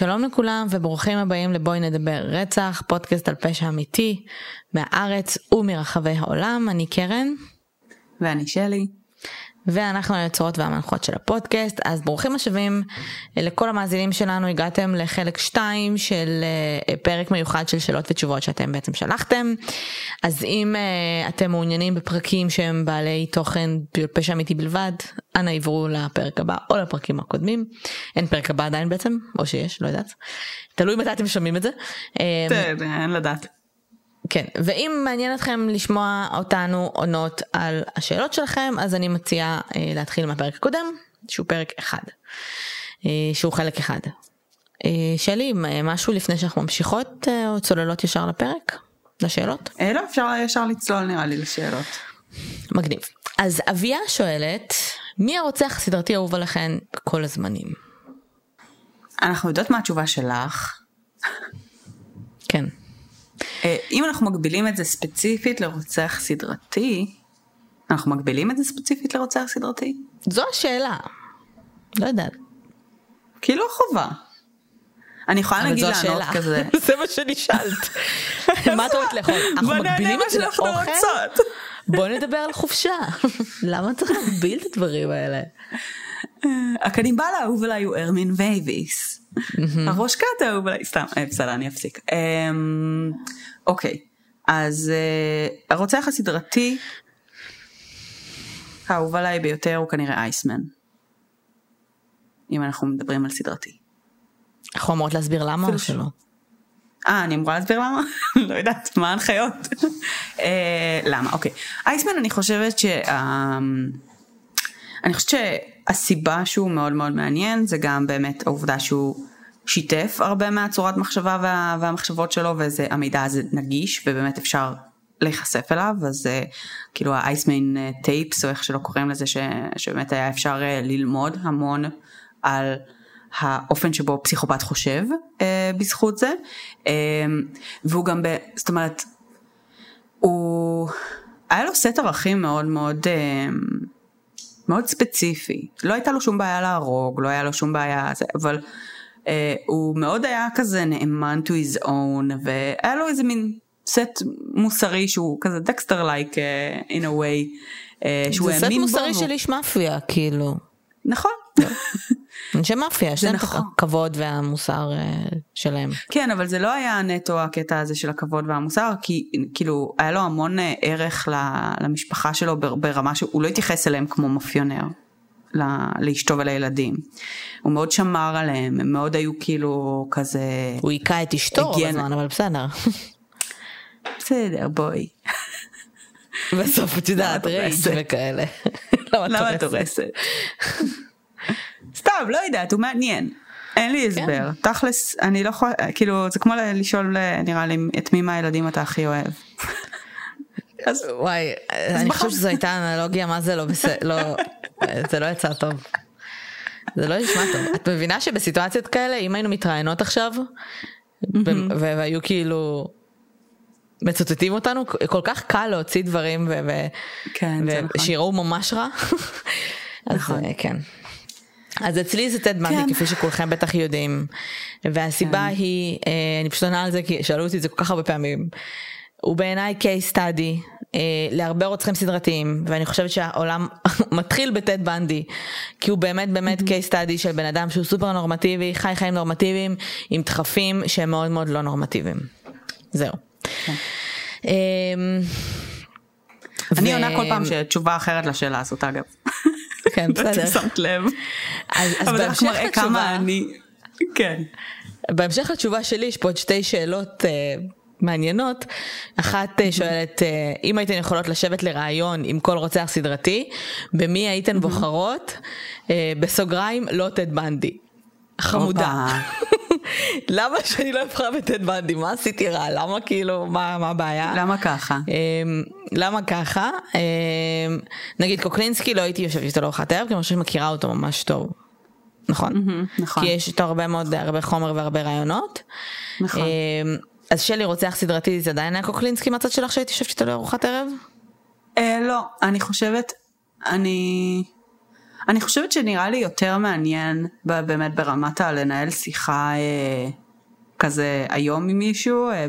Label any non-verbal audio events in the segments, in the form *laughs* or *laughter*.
שלום לכולם וברוכים הבאים לבואי נדבר רצח, פודקאסט על פשע אמיתי מהארץ ומרחבי העולם, אני קרן. ואני שלי. ואנחנו היוצרות והמנחות של הפודקאסט, אז ברוכים השבים לכל המאזינים שלנו, הגעתם לחלק 2 של אה, פרק מיוחד של שאלות ותשובות שאתם בעצם שלחתם. אז אם אה, אתם מעוניינים בפרקים שהם בעלי תוכן פשע אמיתי בלבד, אנא עברו לפרק הבא או לפרקים הקודמים. אין פרק הבא עדיין בעצם, או שיש, לא יודעת. תלוי מתי אתם שומעים את זה. אה, אין לדעת. כן, ואם מעניין אתכם לשמוע אותנו עונות על השאלות שלכם, אז אני מציעה אה, להתחיל מהפרק הקודם, שהוא פרק אחד, אה, שהוא חלק אחד. אה, שלי, משהו לפני שאנחנו ממשיכות אה, או צוללות ישר לפרק? לשאלות? אה, לא, אפשר ישר לצלול נראה לי לשאלות. מגניב. אז אביה שואלת, מי הרוצח הסדרתי האהוב עליכם כל הזמנים? אנחנו יודעות מה התשובה שלך. כן. אה, אם אנחנו מגבילים את זה ספציפית לרוצח סדרתי, אנחנו מגבילים את זה ספציפית לרוצח סדרתי? זו השאלה. לא יודעת. כאילו חובה. אני יכולה להגיד לענות כזה. *laughs* זה מה שנשאלת. *laughs* מה את אומרת לאכול? אנחנו מגבילים את זה לאוכל? בוא נדבר על חופשה. *laughs* למה צריך להגביל את הדברים האלה? הקניבל האהוב עליי הוא ארמין מייוויס. הראש קאט האהוב עליי, סתם, אה, בסדר אני אפסיק. אמ, אוקיי, אז אה, הרוצח הסדרתי האהוב עליי ביותר הוא כנראה אייסמן. אם אנחנו מדברים על סדרתי. אנחנו אמורות להסביר למה או שלא? אה, אני אמורה להסביר למה? *laughs* לא יודעת, מה ההנחיות? *laughs* אה, למה, אוקיי. אייסמן אני חושבת ש... אמ, אני חושבת שהסיבה שהוא מאוד מאוד מעניין זה גם באמת העובדה שהוא שיתף הרבה מהצורת מחשבה וה, והמחשבות שלו וזה המידע הזה נגיש ובאמת אפשר להיחשף אליו אז uh, כאילו האייסמיין טייפס או איך שלא קוראים לזה ש, שבאמת היה אפשר uh, ללמוד המון על האופן שבו פסיכופת חושב uh, בזכות זה. uh, והוא גם ב... זאת אומרת הוא היה לו סט ערכים מאוד מאוד uh, מאוד ספציפי לא הייתה לו שום בעיה להרוג לא היה לו שום בעיה אבל Uh, הוא מאוד היה כזה נאמן to his own והיה לו איזה מין סט מוסרי שהוא כזה דקסטר like uh, in a way uh, שהוא האמין בו. זה סט מוסרי של איש מאפיה כאילו. נכון. *laughs* אנשי מאפיה יש להם את נכון. הכבוד והמוסר uh, שלהם. כן אבל זה לא היה נטו הקטע הזה של הכבוד והמוסר כי כאילו היה לו המון uh, ערך למשפחה שלו ברמה שהוא לא התייחס אליהם כמו מאפיונר. לאשתו ולילדים. הוא מאוד שמר עליהם, הם מאוד היו כאילו כזה... הוא היכה את אשתו רוב הזמן, אבל בסדר. בסדר, בואי. בסוף את יודעת, רייג' וכאלה. למה את *laughs* הורסת? סתם, לא יודעת, הוא מעניין. אין לי הסבר. כן. תכלס, אני לא יכולה, כאילו, זה כמו לשאול, נראה לי, את מי מהילדים אתה הכי אוהב. אז וואי, אני חושבת שזו הייתה אנלוגיה, מה זה לא בסדר, לא, זה לא יצא טוב. זה לא נשמע טוב. את מבינה שבסיטואציות כאלה, אם היינו מתראיינות עכשיו, והיו כאילו מצטטים אותנו, כל כך קל להוציא דברים כן, ושיראו ממש רע. נכון. אה, כן. אז אצלי זה טד בנדי כן. כפי שכולכם בטח יודעים והסיבה כן. היא אה, אני פשוט עונה על זה כי שאלו אותי את זה כל כך הרבה פעמים הוא בעיניי case study אה, להרבה רוצחים סדרתיים ואני חושבת שהעולם *laughs* מתחיל בטד בנדי כי הוא באמת באמת case study של בן אדם שהוא סופר נורמטיבי חי חיים נורמטיביים עם דחפים שהם מאוד מאוד לא נורמטיביים. זהו. כן. אמ, אני עונה כל פעם שתשובה אחרת לשאלה הזאת אגב. כן *laughs* בסדר. שמת לב. אבל זה רק מראה כמה אני. כן. בהמשך לתשובה שלי יש פה עוד שתי שאלות אה, מעניינות. אחת אה, שואלת, אה, אם הייתן יכולות לשבת לראיון עם כל רוצח סדרתי, במי הייתן בוחרות? אה, בסוגריים, לא טד בנדי. חמודה. *laughs* למה שאני לא אבחר בטד בנדי? מה עשיתי רע? למה כאילו, מה, מה הבעיה? למה ככה? למה ככה? נגיד קוקלינסקי לא הייתי יושבת איתו לארוחת ערב, כי אני חושבת שמכירה אותו ממש טוב. נכון? נכון. כי יש איתו הרבה מאוד, הרבה חומר והרבה רעיונות. נכון. אז שלי רוצח סדרתי זה עדיין היה קוקלינסקי מהצד שלך שהייתי יושבת איתו לארוחת ערב? אה, לא, אני חושבת, אני... אני חושבת שנראה לי יותר מעניין באמת ברמת הלנהל שיחה אה, כזה היום עם מישהו, אה,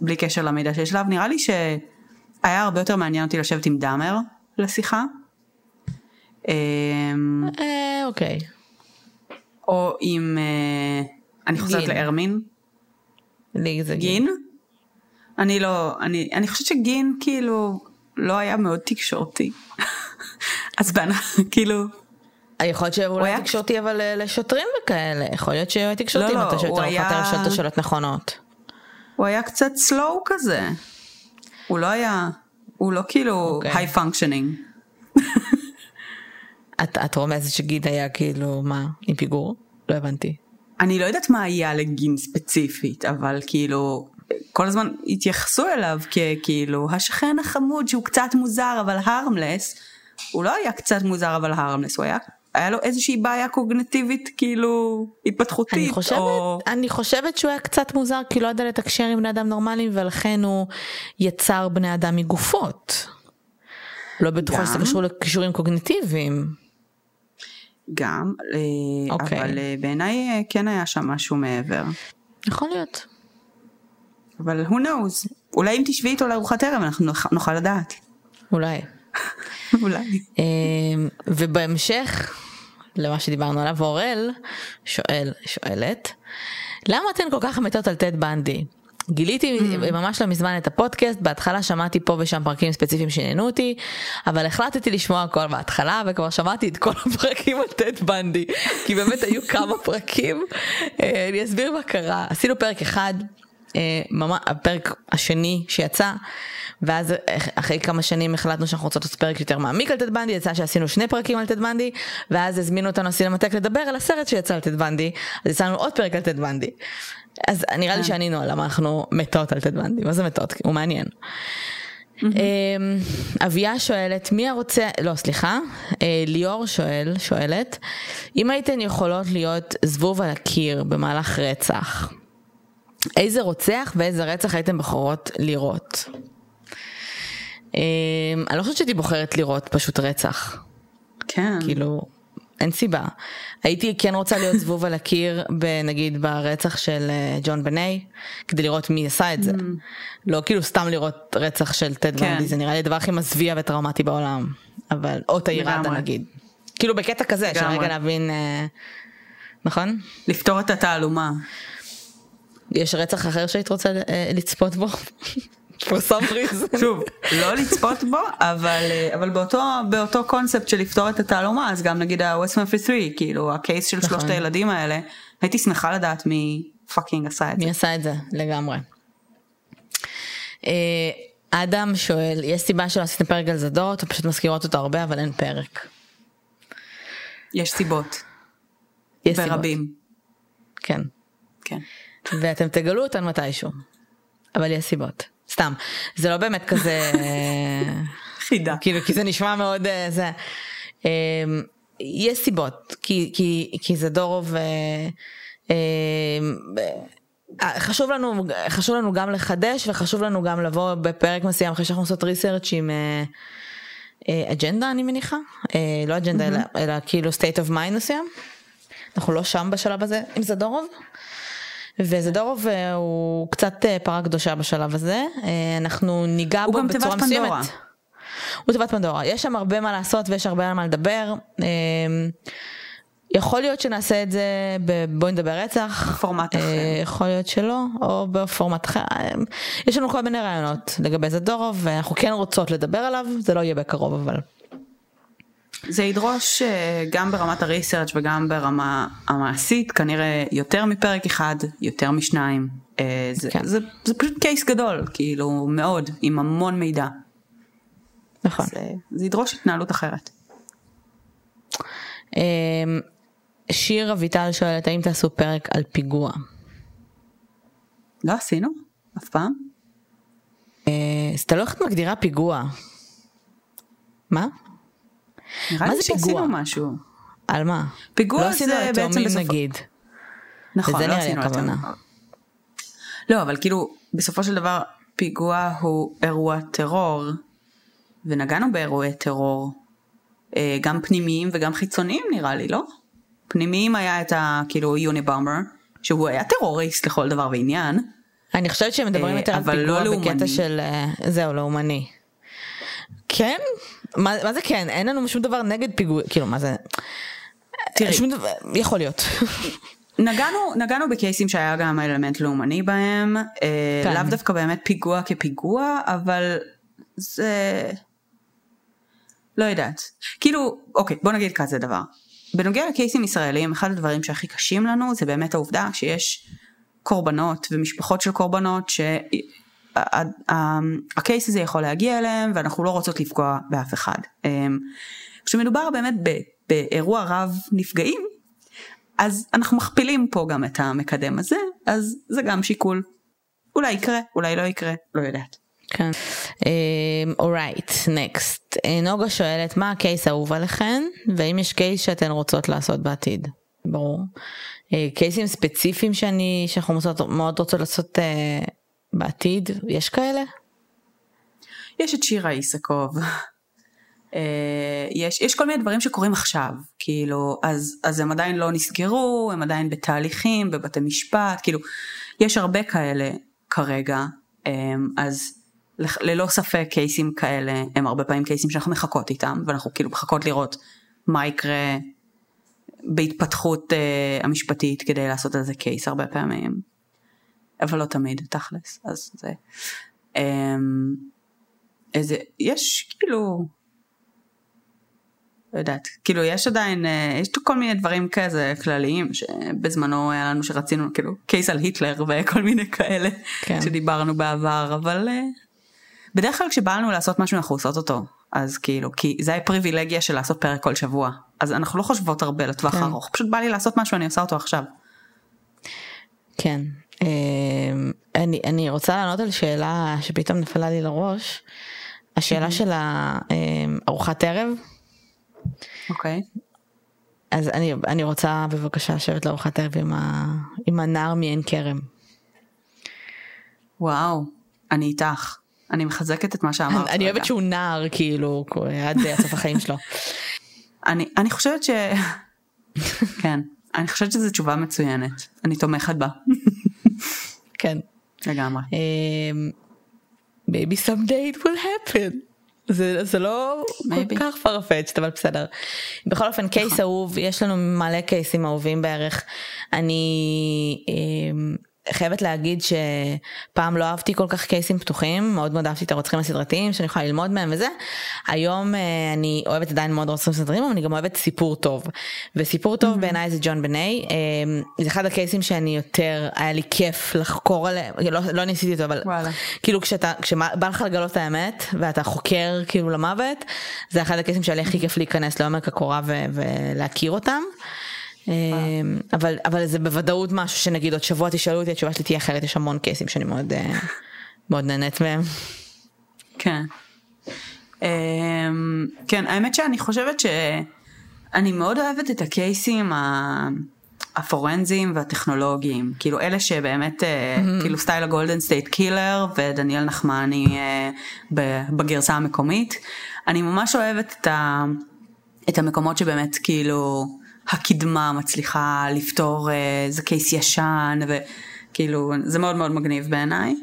בלי קשר למידע שיש עליו, נראה לי שהיה הרבה יותר מעניין אותי לשבת עם דאמר לשיחה. אה, אה אוקיי. או עם, אה, אני חוזרת להרמין. לי זה גין. גין? אני לא, אני, אני חושבת שגיד כאילו לא היה מאוד תקשורתי. *laughs* אז כאילו יכול להיות שהוא היה תקשורתי אבל אה, לשוטרים וכאלה, יכול להיות שהוא היה תקשורתי לא, לא, היה... לשאול את השאלות נכונות. הוא היה קצת slow כזה. הוא לא היה, הוא לא כאילו high okay. functioning. את, את רומזת שגיד היה כאילו מה עם פיגור? לא הבנתי. אני לא יודעת מה היה לגין ספציפית אבל כאילו כל הזמן התייחסו אליו ככאילו השכן החמוד שהוא קצת מוזר אבל הרמלס. הוא לא היה קצת מוזר אבל הרמלס הוא היה היה לו איזושהי בעיה קוגנטיבית כאילו התפתחותית אני חושבת, או... אני חושבת שהוא היה קצת מוזר כי לא ידע לתקשר עם בני אדם נורמליים ולכן הוא יצר בני אדם מגופות. לא בטוחה שזה קשור לכישורים קוגנטיביים. גם, אה, אוקיי. אבל אה, בעיניי אה, כן היה שם משהו מעבר. יכול להיות. אבל who knows, אולי אם תשבי איתו לארוחת ערב אנחנו נוכל לדעת. אולי. אולי. ובהמשך למה שדיברנו עליו, אורל שואל, שואלת, למה אתן כל כך מתות על טד בנדי? גיליתי mm. ממש לא מזמן את הפודקאסט, בהתחלה שמעתי פה ושם פרקים ספציפיים שעניינו אותי, אבל החלטתי לשמוע הכל בהתחלה וכבר שמעתי את כל הפרקים על טד בנדי, כי באמת היו כמה פרקים. אה, אני אסביר מה קרה, עשינו פרק אחד, ממש, הפרק השני שיצא. ואז אחרי כמה שנים החלטנו שאנחנו רוצות לעשות פרק יותר מעמיק על טד בנדי, יצא שעשינו שני פרקים על טד בנדי, ואז הזמינו אותנו הסינמטק לדבר על הסרט שיצא על טד בנדי, אז יצאנו עוד פרק על טד בנדי. אז נראה לי כן. שענינו על למה אנחנו מתות על טד בנדי, מה זה מתות? הוא מעניין. אמ, אביה שואלת מי הרוצה לא סליחה אה, ליאור שואל שואלת אם הייתן יכולות להיות זבוב על הקיר במהלך רצח איזה רוצח ואיזה רצח הייתם בחורות לראות. אמ, אני לא חושבת שהייתי בוחרת לראות פשוט רצח. כן. כאילו, אין סיבה. הייתי כן רוצה להיות זבוב על הקיר, נגיד ברצח של אה, ג'ון בני, כדי לראות מי עשה את זה. Mm. לא כאילו סתם לראות רצח של טד כן. ונדי, זה נראה לי הדבר הכי מזוויע וטראומטי בעולם. אבל, או תאיר עדה נגיד. כאילו בקטע כזה, של רגע להבין, אה, נכון? לפתור את התעלומה. יש רצח אחר שהיית רוצה אה, לצפות בו? for some reason. שוב, לא לצפות בו, אבל, אבל באותו, באותו קונספט של לפתור את התעלומה, אז גם נגיד ה-West Memphis 3, כאילו הקייס של שלושת נכון. הילדים האלה, הייתי שמחה לדעת מי פאקינג עשה את זה. מי עשה את זה, לגמרי. אה, אדם שואל, יש סיבה שלא עשיתם פרק על זדות, או פשוט מזכירות אותו הרבה, אבל אין פרק. יש סיבות. יש ברבים. סיבות. כן. כן. ואתם תגלו אותן מתישהו. אבל יש סיבות. סתם זה לא באמת כזה *laughs* חידה כאילו כי זה נשמע מאוד אה, זה. אמ, יש סיבות כי כי כי זה דורוב. אה, אמ, חשוב לנו חשוב לנו גם לחדש וחשוב לנו גם לבוא בפרק מסוים אחרי שאנחנו עושות ריסרצ' עם אג'נדה אני מניחה לא אג'נדה אלא, אלא כאילו state of mind מסוים. אנחנו לא שם בשלב הזה עם זדורוב. וזדורוב אה, הוא קצת אה, פרה קדושה בשלב הזה, אה, אנחנו ניגע בו בצורה מסוימת. הוא תיבת פנדורה. יש שם הרבה מה לעשות ויש הרבה על מה לדבר. יכול להיות שנעשה את זה בבואי נדבר רצח. בפורמט אחר. יכול להיות שלא, או בפורמט אחר. יש לנו כל מיני רעיונות לגבי זדורוב, ואנחנו כן רוצות לדבר עליו, זה לא יהיה בקרוב אבל. זה ידרוש אה, גם ברמת הריסרצ' וגם ברמה המעשית כנראה יותר מפרק אחד, יותר משניים. אה, זה, כן. זה, זה פשוט קייס גדול, כאילו מאוד, עם המון מידע. נכון. זה, זה ידרוש התנהלות אחרת. אמ, שיר אביטל שואלת האם תעשו פרק על פיגוע. לא עשינו? אף פעם? אה, אז אתה לא איך את מגדירה פיגוע. מה? נראה לי שעשינו משהו. על מה? פיגוע לא זה בעצם בסופו... נגיד. נכון, לא עשינו הכוונה. לא, אבל כאילו, בסופו של דבר, פיגוע הוא אירוע טרור, ונגענו באירועי טרור אה, גם פנימיים וגם חיצוניים נראה לי, לא? פנימיים היה את הכאילו יוניבאמר, שהוא היה טרוריסט לכל דבר ועניין. אני חושבת שהם מדברים יותר על פיגוע לא בקטע של זהו לאומני. כן? מה, מה זה כן? אין לנו שום דבר נגד פיגוע, כאילו מה זה? תראי. שום דבר, יכול להיות. נגענו, נגענו בקייסים שהיה גם אלמנט לאומני בהם, אה, כן. לאו דווקא באמת פיגוע כפיגוע, אבל זה... לא יודעת. כאילו, אוקיי, בוא נגיד כזה דבר. בנוגע לקייסים ישראלים, אחד הדברים שהכי קשים לנו זה באמת העובדה שיש קורבנות ומשפחות של קורבנות שהקייס הזה יכול להגיע אליהם ואנחנו לא רוצות לפגוע באף אחד. אמ, כשמדובר באמת באירוע רב נפגעים, אז אנחנו מכפילים פה גם את המקדם הזה, אז זה גם שיקול. אולי יקרה, אולי לא יקרה, לא יודעת. כן. אורייט, um, נקסט. Uh, נוגה שואלת מה הקייס האהוב עליכן, והאם יש קייס שאתן רוצות לעשות בעתיד. ברור. Uh, קייסים ספציפיים שאני, שאנחנו מאוד רוצות לעשות uh, בעתיד, יש כאלה? יש את שירה איסקוב. אה, יש, יש כל מיני דברים שקורים עכשיו, כאילו, אז, אז הם עדיין לא נסגרו, הם עדיין בתהליכים, בבתי משפט, כאילו, יש הרבה כאלה כרגע, אה, אז ללא ספק קייסים כאלה הם הרבה פעמים קייסים שאנחנו מחכות איתם, ואנחנו כאילו מחכות לראות מה יקרה בהתפתחות uh, המשפטית כדי לעשות על זה קייס הרבה פעמים, אבל לא תמיד, תכלס, אז זה... Um, איזה, יש כאילו... לא יודעת, כאילו יש עדיין, אה, יש כל מיני דברים כזה כלליים שבזמנו היה לנו שרצינו כאילו קייס על היטלר וכל מיני כאלה כן. שדיברנו בעבר, אבל אה, בדרך כלל כשבאנו לעשות משהו אנחנו עושות אותו, אז כאילו, כי זה הפריבילגיה של לעשות פרק כל שבוע, אז אנחנו לא חושבות הרבה לטווח כן. ארוך, פשוט בא לי לעשות משהו אני עושה אותו עכשיו. כן, אני, אני רוצה לענות על שאלה שפתאום נפלה לי לראש, השאלה של ארוחת ערב. אוקיי. Okay. אז אני, אני רוצה בבקשה לשבת לארוחת ערב עם, ה, עם הנער מעין כרם. וואו, אני איתך. אני מחזקת את מה שאמרת. אני אוהבת שהוא נער כאילו עד סוף החיים שלו. אני, אני חושבת ש... *laughs* כן, אני חושבת שזו תשובה מצוינת. אני תומכת בה. כן. לגמרי. אמ, maybe someday it will happen. זה, זה לא Maybe. כל כך farfetched אבל בסדר. בכל אופן קייס נכון. אהוב יש לנו מלא קייסים אהובים בערך. אני אה, חייבת להגיד שפעם לא אהבתי כל כך קייסים פתוחים מאוד מאוד אהבתי את הרוצחים הסדרתיים שאני יכולה ללמוד מהם וזה היום אה, אני אוהבת עדיין מאוד רוצחים סדרתיים אבל אני גם אוהבת סיפור טוב וסיפור טוב mm-hmm. בעיניי זה ג'ון בני אה, זה אחד הקייסים שאני יותר היה לי כיף לחקור עליהם לא, לא ניסיתי אותו אבל וואלה. כאילו כשאתה כשבא לך לגלות האמת ואתה חוקר כאילו למוות זה אחד הקייסים שהיה לי הכי כיף להיכנס לעומק הקורה ולהכיר אותם. אמ, אבל אבל זה בוודאות משהו שנגיד עוד שבוע תשאלו אותי התשובה שלי תהיה אחרת יש המון קייסים שאני מאוד אה, מאוד נהנית מהם. כן. אמ, כן האמת שאני חושבת שאני מאוד אוהבת את ה cases הפורנזיים והטכנולוגיים כאילו אלה שבאמת אה, כאילו סטייל ה Golden State Killer ודניאל נחמני אה, בגרסה המקומית אני ממש אוהבת את, ה, את המקומות שבאמת כאילו. הקדמה מצליחה לפתור איזה קייס ישן וכאילו זה מאוד מאוד מגניב בעיניי.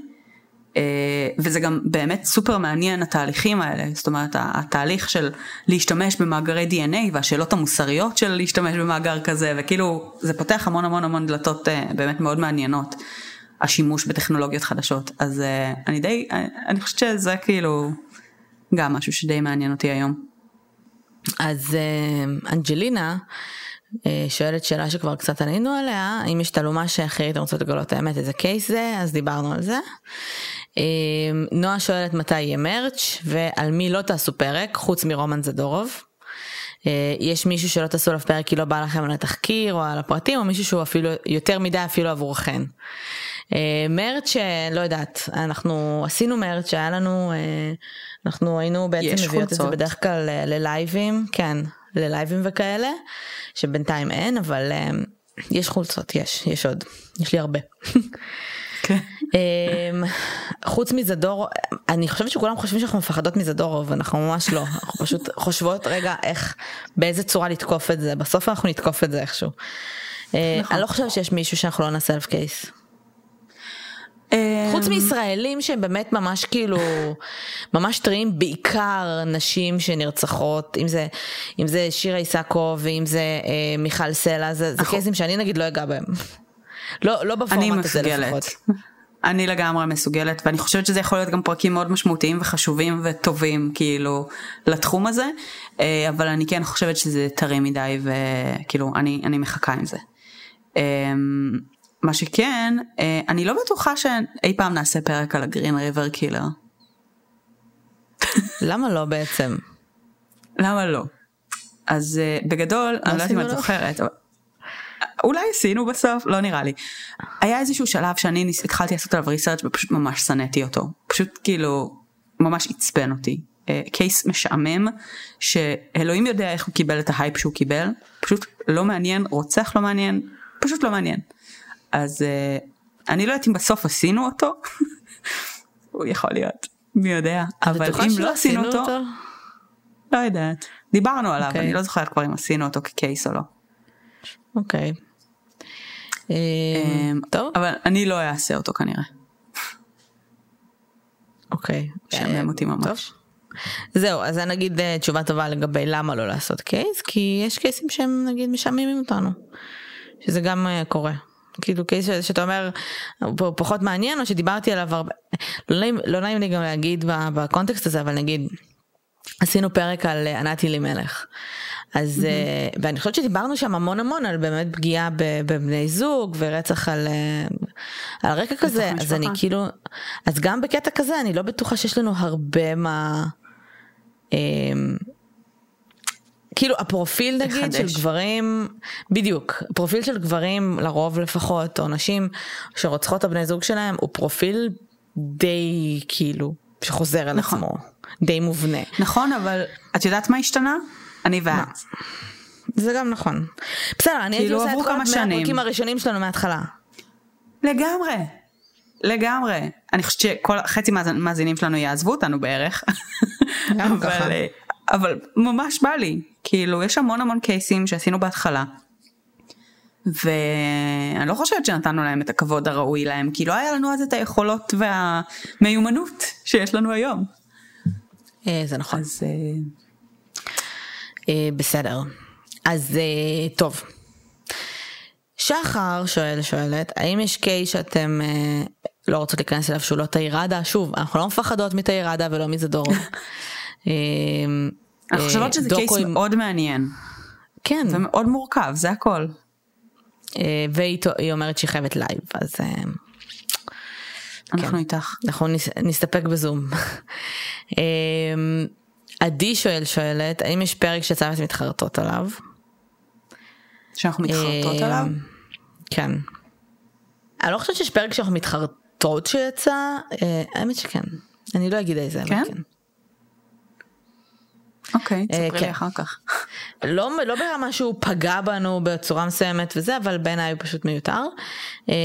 אה, וזה גם באמת סופר מעניין התהליכים האלה, זאת אומרת התהליך של להשתמש במאגרי DNA והשאלות המוסריות של להשתמש במאגר כזה וכאילו זה פותח המון המון המון דלתות אה, באמת מאוד מעניינות השימוש בטכנולוגיות חדשות אז אה, אני די, אני חושבת שזה כאילו גם משהו שדי מעניין אותי היום. אז אנג'לינה אה, שואלת שאלה שכבר קצת ענינו עליה, אם יש תעלומה שהכי הייתם רוצות לגלות האמת איזה קייס זה, אז דיברנו על זה. אה, נועה שואלת מתי יהיה מרץ' ועל מי לא תעשו פרק חוץ מרומן זדורוב. אה, יש מישהו שלא תעשו עליו פרק כי לא בא לכם על התחקיר או על הפרטים או מישהו שהוא אפילו יותר מדי אפילו עבורכן. מרץ' לא יודעת אנחנו עשינו מרץ' היה לנו אנחנו היינו בעצם מביאות את זה בדרך כלל ללייבים כן ללייבים וכאלה, שבינתיים אין, אבל um, יש חולצות, יש, יש עוד, יש לי הרבה. *laughs* אמ, חוץ מזדורו, אני חושבת שכולם חושבים שאנחנו מפחדות מזדורו ואנחנו ממש לא, אנחנו פשוט חושבות רגע איך, באיזה צורה לתקוף את זה, בסוף אנחנו נתקוף את זה איכשהו. אה, נכון. אני לא חושבת שיש מישהו שאנחנו לא נעשה אלף קייס. חוץ אמ, מישראלים שהם באמת ממש כאילו ממש טריים בעיקר נשים שנרצחות אם זה אם זה שירה איסקוב ואם זה אה, מיכל סלע זה, זה. קייסים שאני נגיד לא אגע בהם. לא לא בפורמט הזה. לפחות. אני לגמרי מסוגלת ואני חושבת שזה יכול להיות גם פרקים מאוד משמעותיים וחשובים וטובים כאילו לתחום הזה אה, אבל אני כן חושבת שזה טרי מדי וכאילו אני אני מחכה עם זה. אה, מה שכן אה, אני לא בטוחה שאי פעם נעשה פרק על ה Green River Killer. למה לא בעצם? למה לא? אז uh, בגדול, אני לא יודעת אם את? זוכרת. אולי עשינו בסוף, לא נראה לי. היה איזשהו שלב שאני. התחלתי לעשות עליו research ופשוט ממש שנאתי אותו. פשוט כאילו, ממש עצבן אותי. case משעמם, שאלוהים יודע איך הוא קיבל את ההייפ שהוא קיבל, פשוט לא מעניין, רוצח לא מעניין, פשוט לא מעניין. אז uh, אני לא יודעת אם בסוף עשינו אותו, הוא יכול להיות, מי יודע, אבל אם לא עשינו עשינו אותו, לא יודעת. דיברנו עליו, אוקיי. אני לא זוכרת כבר אם עשינו אותו כקייס או לא. אוקיי. אה, אמ, טוב אבל אני לא אעשה אותו כנראה. אוקיי. משעמם אה, אותי ממש. זהו אז אני נגיד אה, תשובה טובה לגבי למה לא לעשות קייס כי יש קייסים שהם נגיד משעממים אותנו. שזה גם אה, קורה. כאילו קייס ש- שאתה אומר הוא פחות מעניין או שדיברתי עליו הרבה. לא נעים, לא נעים לי גם להגיד בקונטקסט הזה אבל נגיד עשינו פרק על אה, ענת אלימלך. אז אה, ואני חושבת שדיברנו שם המון המון על באמת פגיעה בבני זוג ורצח על, אה, על רקע כזה אז אני משפחה. כאילו אז גם בקטע כזה אני לא בטוחה שיש לנו הרבה מה. כאילו הפרופיל נגיד של לחדש. גברים בדיוק פרופיל של גברים לרוב לפחות או נשים שרוצחות את הבני זוג שלהם הוא פרופיל די כאילו שחוזר על נכון. עצמו די מובנה נכון, אבל את יודעת מה השתנה? אני ואת. זה גם נכון. בסדר אני הייתי כאילו, עושה את כל. הפרקים הראשונים שלנו מההתחלה. לגמרי. לגמרי. אני חושבת שכל חצי מהמאזינים שלנו יעזבו אותנו בערך. *laughs* אבל, אה, אבל ממש בא לי. כאילו יש המון המון קייסים שעשינו בהתחלה. ואני לא חושבת שנתנו להם את הכבוד הראוי להם כי לא היה לנו אז את היכולות והמיומנות שיש לנו היום. אה, זה נכון. אז אה, אה, בסדר. אז טוב. שחר שואל שואלת האם יש case שאתם לא רוצות להיכנס אליו שהוא לא תאיר ראדה שוב אנחנו לא מפחדות מתאיר ראדה ולא מזדורוב. *laughs* אה, אני אה, חושבת שזה case עם- מאוד מעניין כן ומאוד מורכב זה הכל. אה, והיא אומרת שהיא חייבת live אז אה, אנחנו איתך. אנחנו נס- נסתפק בזום. *laughs* עדי שואל שואלת האם יש פרק שיצא ואתם מתחרטות עליו. שאנחנו מתחרטות עליו. כן. אני לא חושבת שיש פרק שאנחנו מתחרטות שיצא, האמת שכן. אני לא אגיד איזה, אבל כן? כן. אוקיי, אה, תספרי כן. לי אחר כך. לא, לא ברמה שהוא פגע בנו בצורה מסוימת וזה, אבל בעיניי הוא פשוט מיותר. אה,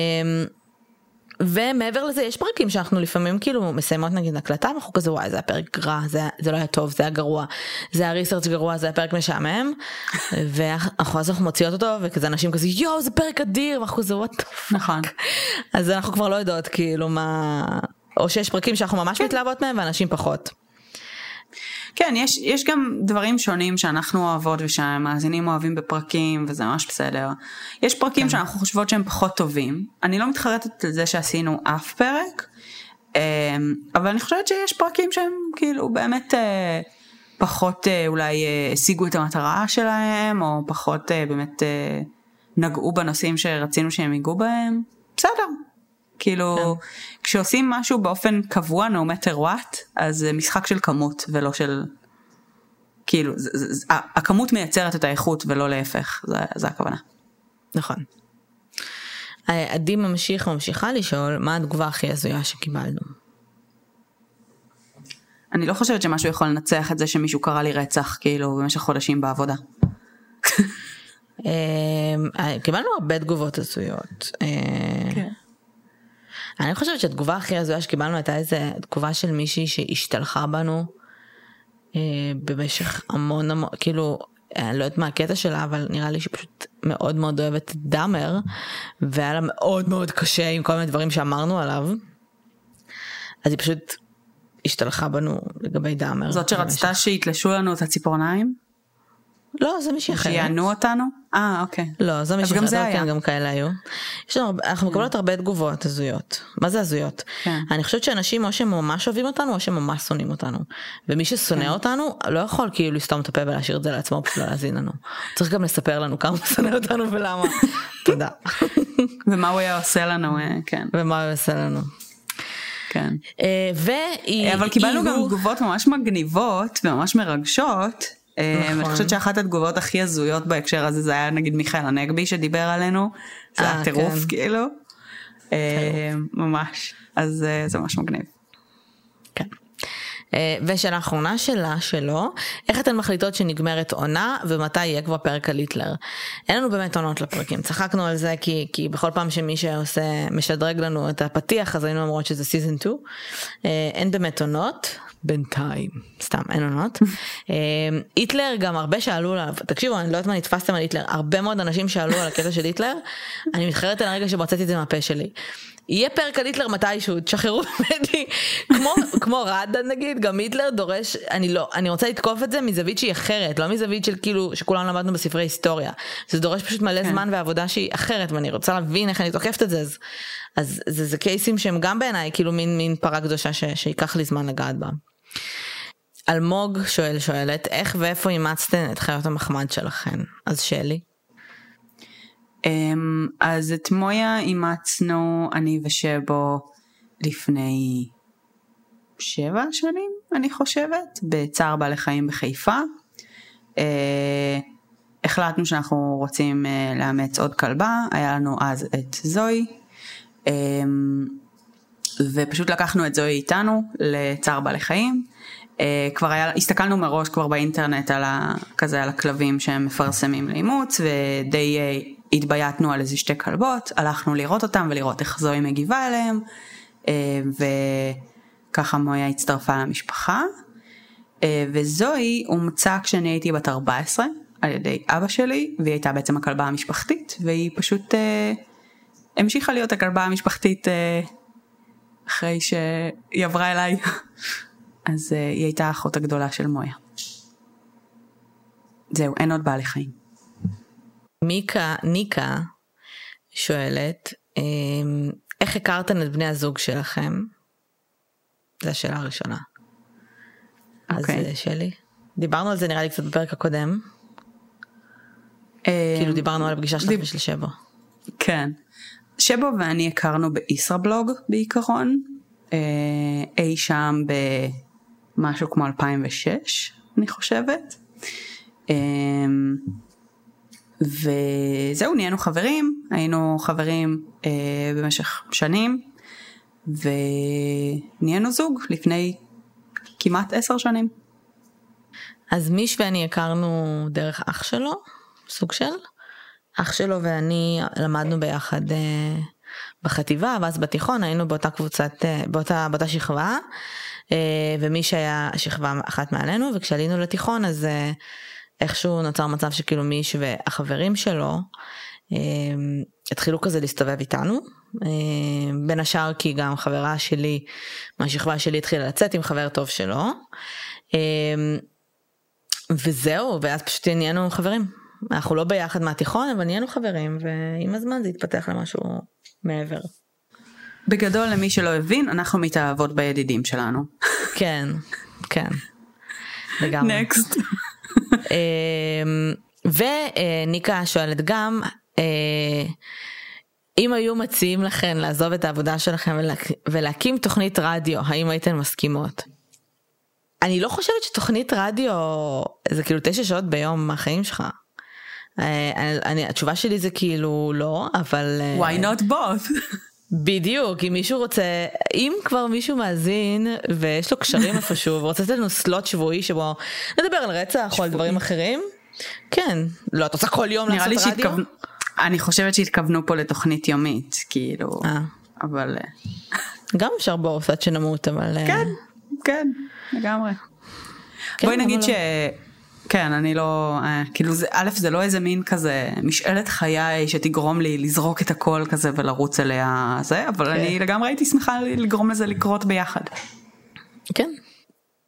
ומעבר לזה יש פרקים שאנחנו לפעמים כאילו מסיימות נגיד הקלטה ואנחנו כזה וואי זה היה פרק רע זה, זה לא היה טוב זה היה גרוע זה היה ריסרצ' גרוע זה היה פרק משעמם *laughs* ואנחנו אז אנחנו מוציאות אותו וכזה אנשים כזה יואו זה פרק אדיר ואנחנו כזה וואט נכון. אז אנחנו כבר לא יודעות כאילו מה או שיש פרקים שאנחנו ממש מתלהבות מהם ואנשים פחות. כן, יש, יש גם דברים שונים שאנחנו אוהבות ושהמאזינים אוהבים בפרקים וזה ממש בסדר. יש פרקים שאנחנו חושבות שהם פחות טובים. אני לא מתחרטת על זה שעשינו אף פרק, אמ, אבל אני חושבת שיש פרקים שהם כאילו באמת אה, פחות אה, אולי אה, השיגו את המטרה שלהם, או פחות באמת נגעו בנושאים שרצינו שהם ייגעו בהם. בסדר. כאילו כשעושים משהו באופן קבוע no matter what אז זה משחק של כמות ולא של כאילו זה, זה, זה, הכמות מייצרת את האיכות ולא להפך זה, זה הכוונה. נכון. אה, עדי ממשיך ממשיכה לשאול מה התגובה הכי הזויה שקיבלנו. אני לא חושבת שמשהו יכול לנצח את זה שמישהו קרא לי רצח כאילו במשך חודשים בעבודה. *laughs* אה, קיבלנו הרבה תגובות הזויות. אה, כן. אני חושבת שהתגובה הכי הזויה שקיבלנו הייתה איזה תגובה של מישהי שהשתלחה בנו אה, במשך המון המון, כאילו, אני לא יודעת מה הקטע שלה, אבל נראה לי שהיא פשוט מאוד מאוד אוהבת את דאמר, והיה לה מאוד מאוד קשה עם כל מיני דברים שאמרנו עליו. אז היא פשוט השתלחה בנו לגבי דאמר. זאת שרצתה שיתלשו לנו את הציפורניים? לא, זה מישהי אחרת. שיענו אותנו? אה, אוקיי. לא, זה מישהי גם אחרת, זה לא, היה. כן, גם כאלה היו. יש לנו, אנחנו מקבלות הרבה תגובות הזויות. מה זה הזויות? כן. אני חושבת שאנשים או שהם ממש אוהבים אותנו או שהם ממש שונאים אותנו. ומי ששונא אותנו לא יכול כאילו לסתום את הפה ולהשאיר את זה לעצמו פשוט לא להאזין לנו. צריך גם לספר לנו כמה הוא שונא אותנו ולמה. *laughs* תודה. ומה הוא היה עושה לנו, אה, כן, ומה הוא עושה לנו. כן. אה, והיא... אבל קיבלנו גם תגובות ממש מגניבות וממש מרגשות. נכון. אני חושבת שאחת התגובות הכי הזויות בהקשר הזה זה היה נגיד מיכאל הנגבי שדיבר עלינו. זה אה, היה טירוף כן. כאילו. אה, ממש. אז אה, זה ממש מגניב. כן. ושאלה אחרונה שלה שלו, איך אתן מחליטות שנגמרת עונה ומתי יהיה כבר פרק על היטלר? אין לנו באמת עונות לפרקים, צחקנו על זה כי, כי בכל פעם שמי שעושה, משדרג לנו את הפתיח אז היינו אומרות שזה season 2. אה, אין באמת עונות, בינתיים, סתם אין עונות. *laughs* אה, היטלר גם הרבה שאלו עליו, תקשיבו אני לא יודעת מה נתפסתם על היטלר, הרבה מאוד אנשים שאלו על הקטע של היטלר, *laughs* אני מתחרט על הרגע שהוצאתי את זה מהפה שלי. יהיה פרק על היטלר מתישהו, תשחררו *laughs* ממני, כמו, כמו ראדה נגיד, גם היטלר דורש, אני לא, אני רוצה לתקוף את זה מזווית שהיא אחרת, לא מזווית של כאילו, שכולנו למדנו בספרי היסטוריה. זה דורש פשוט מלא כן. זמן ועבודה שהיא אחרת, ואני רוצה להבין איך אני תוקפת את זה, אז, אז זה, זה קייסים שהם גם בעיניי כאילו מין, מין פרה קדושה ש, שייקח לי זמן לגעת בה. אלמוג שואל שואלת איך ואיפה אימצתן את חיות המחמד שלכן אז שלי אמ, אז את מויה אימצנו אני ושבו לפני שבע שנים אני חושבת בצער בעלי חיים בחיפה. אה, החלטנו שאנחנו רוצים אה, לאמץ עוד כלבה היה לנו אז את זוהי. ופשוט לקחנו את זוהי איתנו לצער בעלי חיים. אה, כבר היה, הסתכלנו מראש כבר באינטרנט על ה, כזה על הכלבים שהם מפרסמים לאימוץ ודי אה, התבייתנו על איזה שתי כלבות, הלכנו לראות אותם ולראות איך זוהי מגיבה אליהם אה, וככה מויה הצטרפה למשפחה אה, וזוהי אומצה כשאני הייתי בת 14 על ידי אבא שלי והיא הייתה בעצם הכלבה המשפחתית והיא פשוט אה, המשיכה להיות הכלבה המשפחתית אה, אחרי שהיא עברה אליי. אז uh, היא הייתה האחות הגדולה של מויה. זהו, אין עוד בעלי חיים. מיקה ניקה שואלת אמ, איך הכרתן את בני הזוג שלכם? זו השאלה הראשונה. אז אוקיי. אה, שלי דיברנו על זה נראה לי קצת בפרק הקודם אה, כאילו דיברנו על הפגישה שלך דיב- ושל שבו. כן. שבו ואני הכרנו בישראבלוג בעיקרון, אה, אי שם במשהו כמו 2006 אני חושבת. אה, וזהו נהיינו חברים, היינו חברים אה, במשך שנים ונהיינו זוג לפני כמעט עשר שנים. אז מיש ואני הכרנו דרך אח שלו, סוג של. אח שלו ואני למדנו ביחד אה, בחטיבה, ואז בתיכון היינו באותה קבוצת, אה, באותה, באותה שכבה, אה, ומיש היה שכבה אחת מעלינו, וכשעלינו לתיכון אז איכשהו נוצר מצב שכאילו מיש והחברים שלו התחילו כזה להסתובב איתנו. בין השאר כי גם חברה שלי מהשכבה שלי התחילה לצאת עם חבר טוב שלו. וזהו, ואז פשוט נהיינו חברים. אנחנו לא ביחד מהתיכון, אבל נהיינו חברים, ועם הזמן זה התפתח למשהו מעבר. בגדול למי שלא הבין אנחנו מתאהבות בידידים שלנו. כן, כן. לגמרי. נקסט. אמ, וניקה שואלת גם, אה, אם היו מציעים לכן לעזוב את העבודה שלכם ולהק- ולהקים תוכנית רדיו, האם הייתן מסכימות? אני לא חושבת שתוכנית רדיו זה כאילו תשע שעות ביום מהחיים שלך. אה, אני, התשובה שלי זה כאילו לא, אבל... אה, why not both? בדיוק, אם מישהו רוצה, אם כבר מישהו מאזין ויש לו קשרים איפשהו ורוצה לתת לנו סלוט שבועי שבו נדבר על רצח או על דברים אחרים, כן. לא, את רוצה כל יום נראה לי לעשות רדיו? שהתכוונו, אני חושבת שהתכוונו פה לתוכנית יומית, כאילו, אה, אבל... גם אפשר עד שנמות, אבל... כן, כן, לגמרי. כן, בואי נגיד לא. כן, אני לא, אה, כאילו זה, א' זה לא איזה מין כזה משאלת חיי שתגרום לי לזרוק את הכל כזה ולרוץ אליה זה, אבל כן. אני לגמרי הייתי שמחה לגרום לזה לקרות ביחד. כן.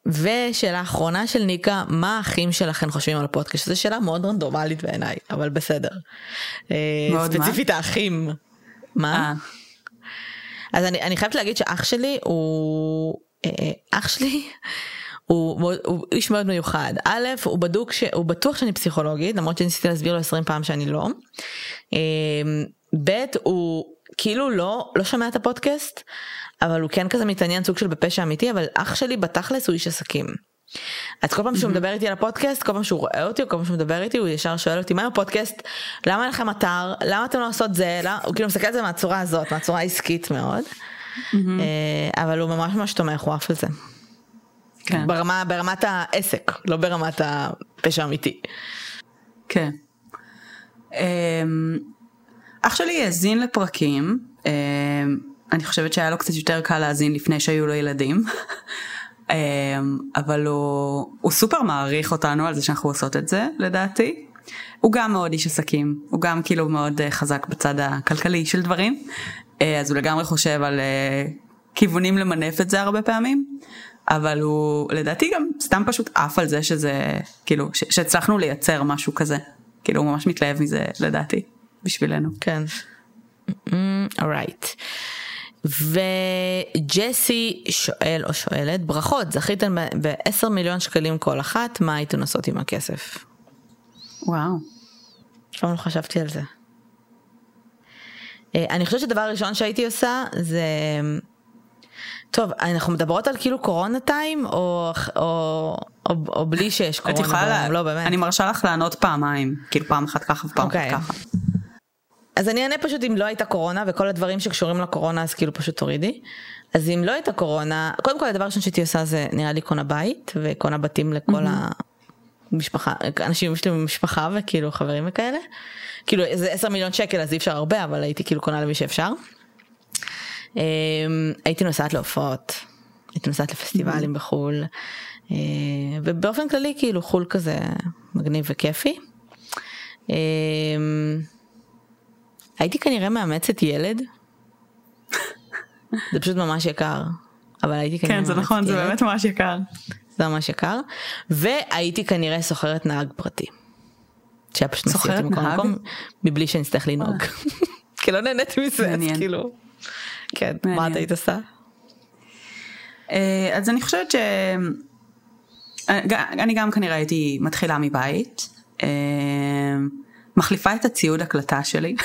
ושאלה אחרונה של ניקה, מה האחים שלכם חושבים על הפודקאסט? זו שאלה מאוד רנדומלית בעיניי, אבל בסדר. אה, מאוד ספציפית מה? האחים. מה? אה. אז אני, אני חייבת להגיד שאח שלי הוא, אה, אח שלי הוא, הוא איש מאוד מיוחד. א', הוא בדוק, ש, הוא בטוח שאני פסיכולוגית, למרות שניסיתי להסביר לו 20 פעם שאני לא. אמ, ב', הוא כאילו לא, לא שומע את הפודקאסט, אבל הוא כן כזה מתעניין סוג של בפשע אמיתי, אבל אח שלי בתכלס הוא איש עסקים. אז כל פעם שהוא מדבר איתי על הפודקאסט, כל פעם שהוא רואה אותי, או כל פעם שהוא מדבר איתי, הוא ישר שואל אותי, מה עם הפודקאסט? למה אין לכם אתר? למה אתם לא עושות זה? למה? הוא כאילו מסתכל על זה מהצורה הזאת, מהצורה עסקית מאוד. אה, אבל הוא ממש ממש תומך, הוא עף על זה. כן. ברמה, ברמת העסק, לא ברמת הפשע האמיתי. כן. אמ, אח שלי האזין לפרקים, אמ, אני חושבת שהיה לו קצת יותר קל להאזין לפני שהיו לו ילדים, *laughs* אמ, אבל הוא, הוא סופר מעריך אותנו על זה שאנחנו עושות את זה, לדעתי. הוא גם מאוד איש עסקים, הוא גם כאילו מאוד אה, חזק בצד הכלכלי של דברים, אה, אז הוא לגמרי חושב על אה, כיוונים למנף את זה הרבה פעמים. אבל הוא לדעתי גם סתם פשוט עף על זה שזה כאילו שהצלחנו לייצר משהו כזה כאילו הוא ממש מתלהב מזה לדעתי בשבילנו. כן. אורייט. Mm, וג'סי שואל או שואלת ברכות זכיתם ב-10 מיליון שקלים כל אחת מה הייתן עושות עם הכסף. וואו. לא חשבתי על זה. אה, אני חושבת שדבר ראשון שהייתי עושה זה טוב, אנחנו מדברות על כאילו קורונה טיים, או, או, או, או בלי שיש קורונה? את יכולה, לה... לא באמת. אני מרשה לך לענות פעמיים, כאילו פעם אחת ככה ופעם okay. אחת אוקיי. ככה. אז אני אענה פשוט אם לא הייתה קורונה וכל הדברים שקשורים לקורונה אז כאילו פשוט תורידי. אז אם לא הייתה קורונה, קודם כל הדבר הראשון שהייתי עושה זה נראה לי קונה בית וקונה בתים לכל mm-hmm. המשפחה, אנשים יש לי משפחה וכאילו חברים וכאלה. כאילו זה 10 מיליון שקל אז אי אפשר הרבה אבל הייתי כאילו קונה למי שאפשר. אמ, הייתי נוסעת להופעות, הייתי נוסעת לפסטיבלים mm-hmm. בחו"ל, אה, ובאופן כללי כאילו חו"ל כזה מגניב וכיפי. אמ, הייתי כנראה מאמצת ילד, זה פשוט ממש יקר, אבל הייתי כנראה כן זה נכון זה באמת ממש יקר. זה ממש יקר, והייתי כנראה סוחרת נהג פרטי. שהיה פשוט סוחרת נהג? מבלי שאני אצטרך לנהוג. *laughs* כי לא נהניתי מזה, אז כאילו. כן, מה את היית עושה? אה, אז אני חושבת ש... אני גם כנראה הייתי מתחילה מבית, אה, מחליפה את הציוד הקלטה שלי,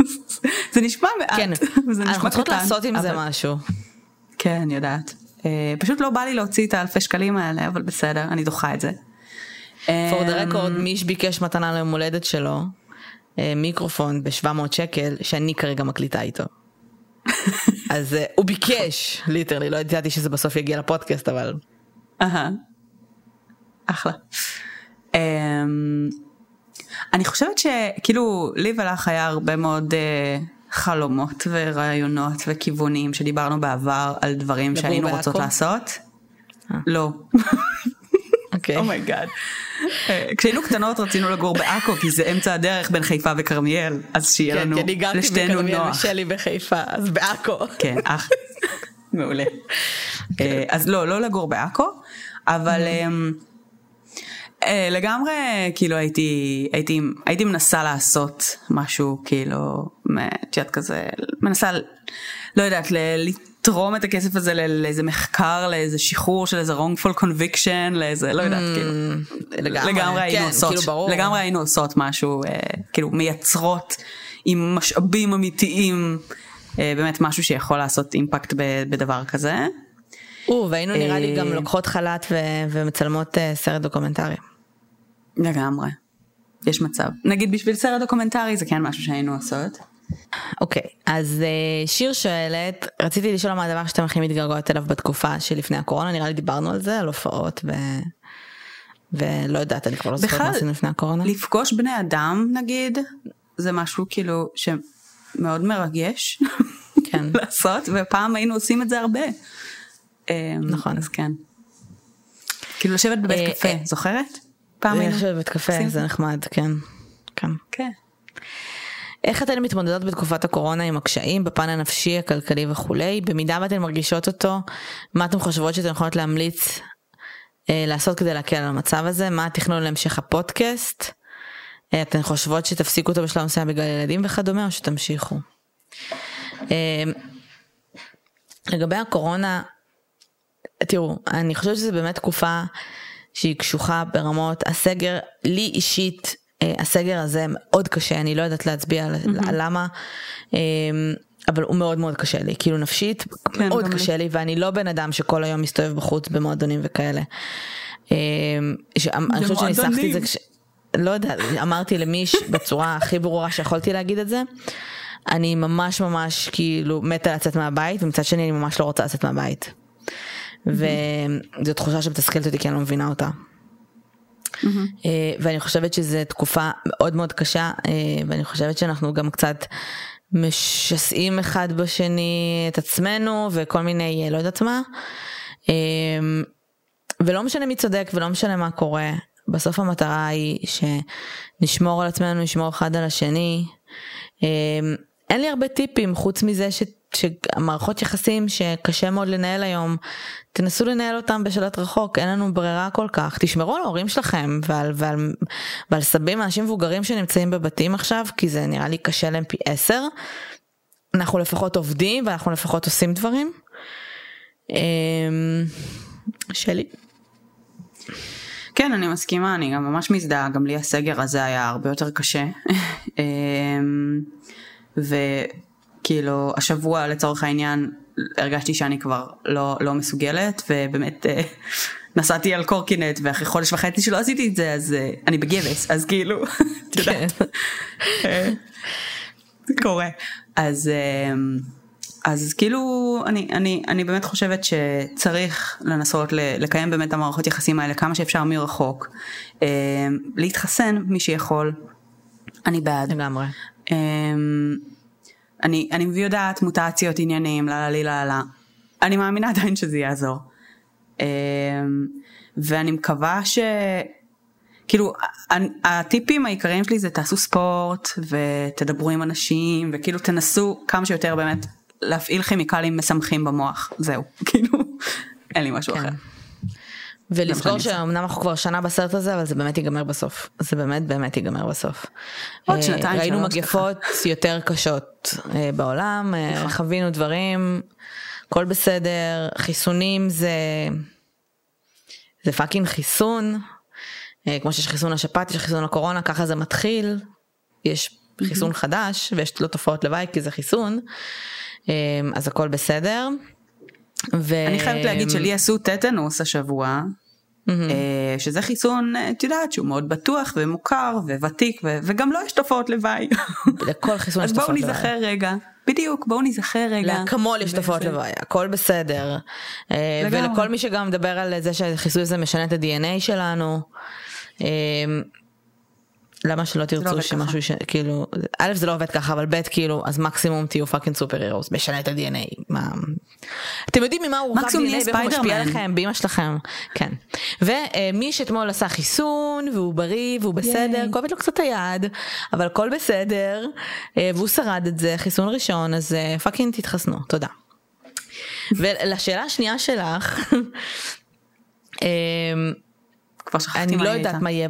*laughs* זה נשמע מעט, כן, *laughs* אנחנו צריכות לעשות עם זה משהו. כן, אני יודעת. אה, פשוט לא בא לי להוציא את האלפי שקלים האלה, אבל בסדר, אני דוחה את זה. for the record, מי שביקש מתנה ליום הולדת שלו, מיקרופון ב-700 שקל, שאני כרגע מקליטה איתו. אז uh, הוא ביקש ליטרלי לא ידעתי שזה בסוף יגיע לפודקאסט אבל. אהה. אחלה. Um, אני חושבת שכאילו לי ולך היה הרבה מאוד אה, חלומות ורעיונות וכיוונים שדיברנו בעבר על דברים שהיינו רוצות לעשות. לא. אוקיי. oh my God. אה, כשהיינו קטנות רצינו לגור בעכו כי זה אמצע הדרך בין חיפה וכרמיאל אז שיהיה כן, לנו לשתינו נוח. כן, אני גרתי בכרמיאל ושלי בחיפה אז בעכו. כן, אח. *laughs* מעולה. אה, אז לא, לא לגור בעכו, אבל mm-hmm. אמ, אה, לגמרי כאילו הייתי הייתי הייתי מנסה לעשות משהו כאילו את יודעת כזה מנסה לא יודעת לתרום את הכסף הזה לאיזה מחקר, לאיזה שחרור של איזה wrongful conviction, לאיזה, לא יודעת, כאילו, mm, לגמרי היינו כן, עושות, כאילו לגמרי היינו עושות משהו, אה, כאילו מייצרות עם משאבים אמיתיים, אה, באמת משהו שיכול לעשות אימפקט בדבר כזה. והיינו נראה לי גם אה, לוקחות חל"ת ומצלמות סרט דוקומנטרי. לגמרי, יש מצב. נגיד בשביל סרט דוקומנטרי זה כן משהו שהיינו עושות. אוקיי, okay, אז אה, שיר שואלת, רציתי לשאול מה הדבר שאתם הכי מתגעגעות אליו בתקופה שלפני הקורונה, נראה לי דיברנו על זה, על הופעות ו... ולא יודעת, אני כבר לא זוכרת מה עשינו לפני הקורונה. לפגוש בני אדם נגיד, זה משהו כאילו שמאוד מרגש. כן. *laughs* לעשות, ופעם היינו עושים את זה הרבה. אמ, נכון. אז כן. כאילו לשבת בבית אה, קפה, אה, זוכרת? פעם היינו... לשבת בבית קפה זה נחמד, כן. כן. כן. איך אתן מתמודדות בתקופת הקורונה עם הקשיים בפן הנפשי, הכלכלי וכולי? במידה ואתן מרגישות אותו, מה אתן חושבות שאתן יכולות להמליץ אה, לעשות כדי להקל על המצב הזה? מה התכנון להמשך הפודקאסט? אה, אתן חושבות שתפסיקו אותו בשלב מסוים בגלל ילדים וכדומה, או שתמשיכו? אה, לגבי הקורונה, תראו, אני חושבת שזו באמת תקופה שהיא קשוחה ברמות, הסגר, לי אישית, הסגר הזה מאוד קשה, אני לא יודעת להצביע mm-hmm. למה, אה, אבל הוא מאוד מאוד קשה לי, כאילו נפשית, כן, מאוד קשה לי, ואני לא בן אדם שכל היום מסתובב בחוץ במועדונים וכאלה. אה, ש- אני חושבת שניסחתי את זה כש... לא יודעת, אמרתי למיש בצורה הכי ברורה שיכולתי להגיד את זה. אני ממש ממש כאילו מתה לצאת מהבית ומצד שני אני ממש לא רוצה לצאת מהבית. וזו תחושה שמתסכלת אותי כי אני לא מבינה אותה. אה, ואני חושבת שזו תקופה מאוד מאוד קשה אה, ואני חושבת שאנחנו גם קצת משסעים אחד בשני את עצמנו וכל מיני אה, לא יודעת מה. ולא משנה מי צודק ולא משנה מה קורה בסוף המטרה היא שנשמור על עצמנו נשמור אחד על השני. אין לי הרבה טיפים חוץ מזה ש... שהמערכות יחסים שקשה מאוד לנהל היום, תנסו לנהל אותם בשלט רחוק, אין לנו ברירה כל כך. תשמרו על ההורים שלכם ועל, ועל, ועל סבים, אנשים מבוגרים שנמצאים בבתים עכשיו, כי זה נראה לי קשה להם פי עשר. אנחנו לפחות עובדים ואנחנו לפחות עושים דברים. אמ, שלי. כן, אני מסכימה, אני גם ממש מזדהה, גם לי הסגר הזה היה הרבה יותר קשה. *laughs* אמ, וכאילו, השבוע לצורך העניין, הרגשתי שאני כבר לא, לא מסוגלת, ובאמת אה, נסעתי על קורקינט, ואחרי חודש וחצי שלא עשיתי את זה, אז אה, אני בגבס, אז כאילו, את יודעת. אה, זה קורה. אז, אז כאילו אני, אני, אני באמת חושבת שצריך לנסות לקיים באמת המערכות יחסים האלה כמה שאפשר מרחוק. להתחסן מי שיכול, אני בעד. לגמרי. אני, אני יודעת מוטציות עניינים, לה לה לה לה. אני מאמינה עדיין שזה יעזור. אמ, ואני מקווה ש... כאילו הטיפים העיקריים שלי זה תעשו ספורט ותדברו עם אנשים וכאילו תנסו כמה שיותר באמת להפעיל כימיקלים משמחים במוח זהו *laughs* כאילו אין לי משהו כן. אחר. ולזכור. שאומנם אנחנו כבר שנה בסרט הזה אבל זה באמת ייגמר בסוף זה באמת באמת ייגמר בסוף. עוד אה, שנתיים, ראינו מגפות יותר קשות אה, בעולם אה, נכון. חווינו דברים הכל בסדר חיסונים זה זה פאקינג חיסון כמו שיש חיסון לשפעת יש חיסון לקורונה ככה זה מתחיל יש חיסון חדש ויש לו תופעות לוואי כי זה חיסון אז הכל בסדר. ו- אני חייבת להגיד שלי עשו טטנוס השבוע. אה, שזה חיסון אה, את יודעת שהוא מאוד בטוח ומוכר וותיק ו- וגם לו יש תופעות לוואי. לכל חיסון יש אז בואו תופעות לוואי. נזכר רגע בדיוק בואו נזכר רגע. לאקמול יש תופעות לוואי, הכל בסדר. אה, לגמרי. ולכל מי שגם מדבר על זה שהחיסוי הזה משנה את ה-DNA שלנו. אה, למה שלא תרצו עובד שמשהו ש... כאילו, א' זה לא עובד ככה, אבל ב' כאילו, אז מקסימום תהיו fucking superheroes, משנה את ה-DNA. מה... אתם יודעים ממה מורכב DNA ואיך הוא משפיע. עליכם, באמא שלכם. כן. ומי שאתמול עשה חיסון, והוא בריא, והוא בסדר. כואבת לו קצת היד, אבל הכל בסדר, אה, והוא שרד את זה, חיסון ראשון, אז אה, fucking תתחסנו, תודה. ולשאלה השנייה שלך, *laughs* אמ, כבר שכחתי אני מה לא היא יודעת. מה יהיה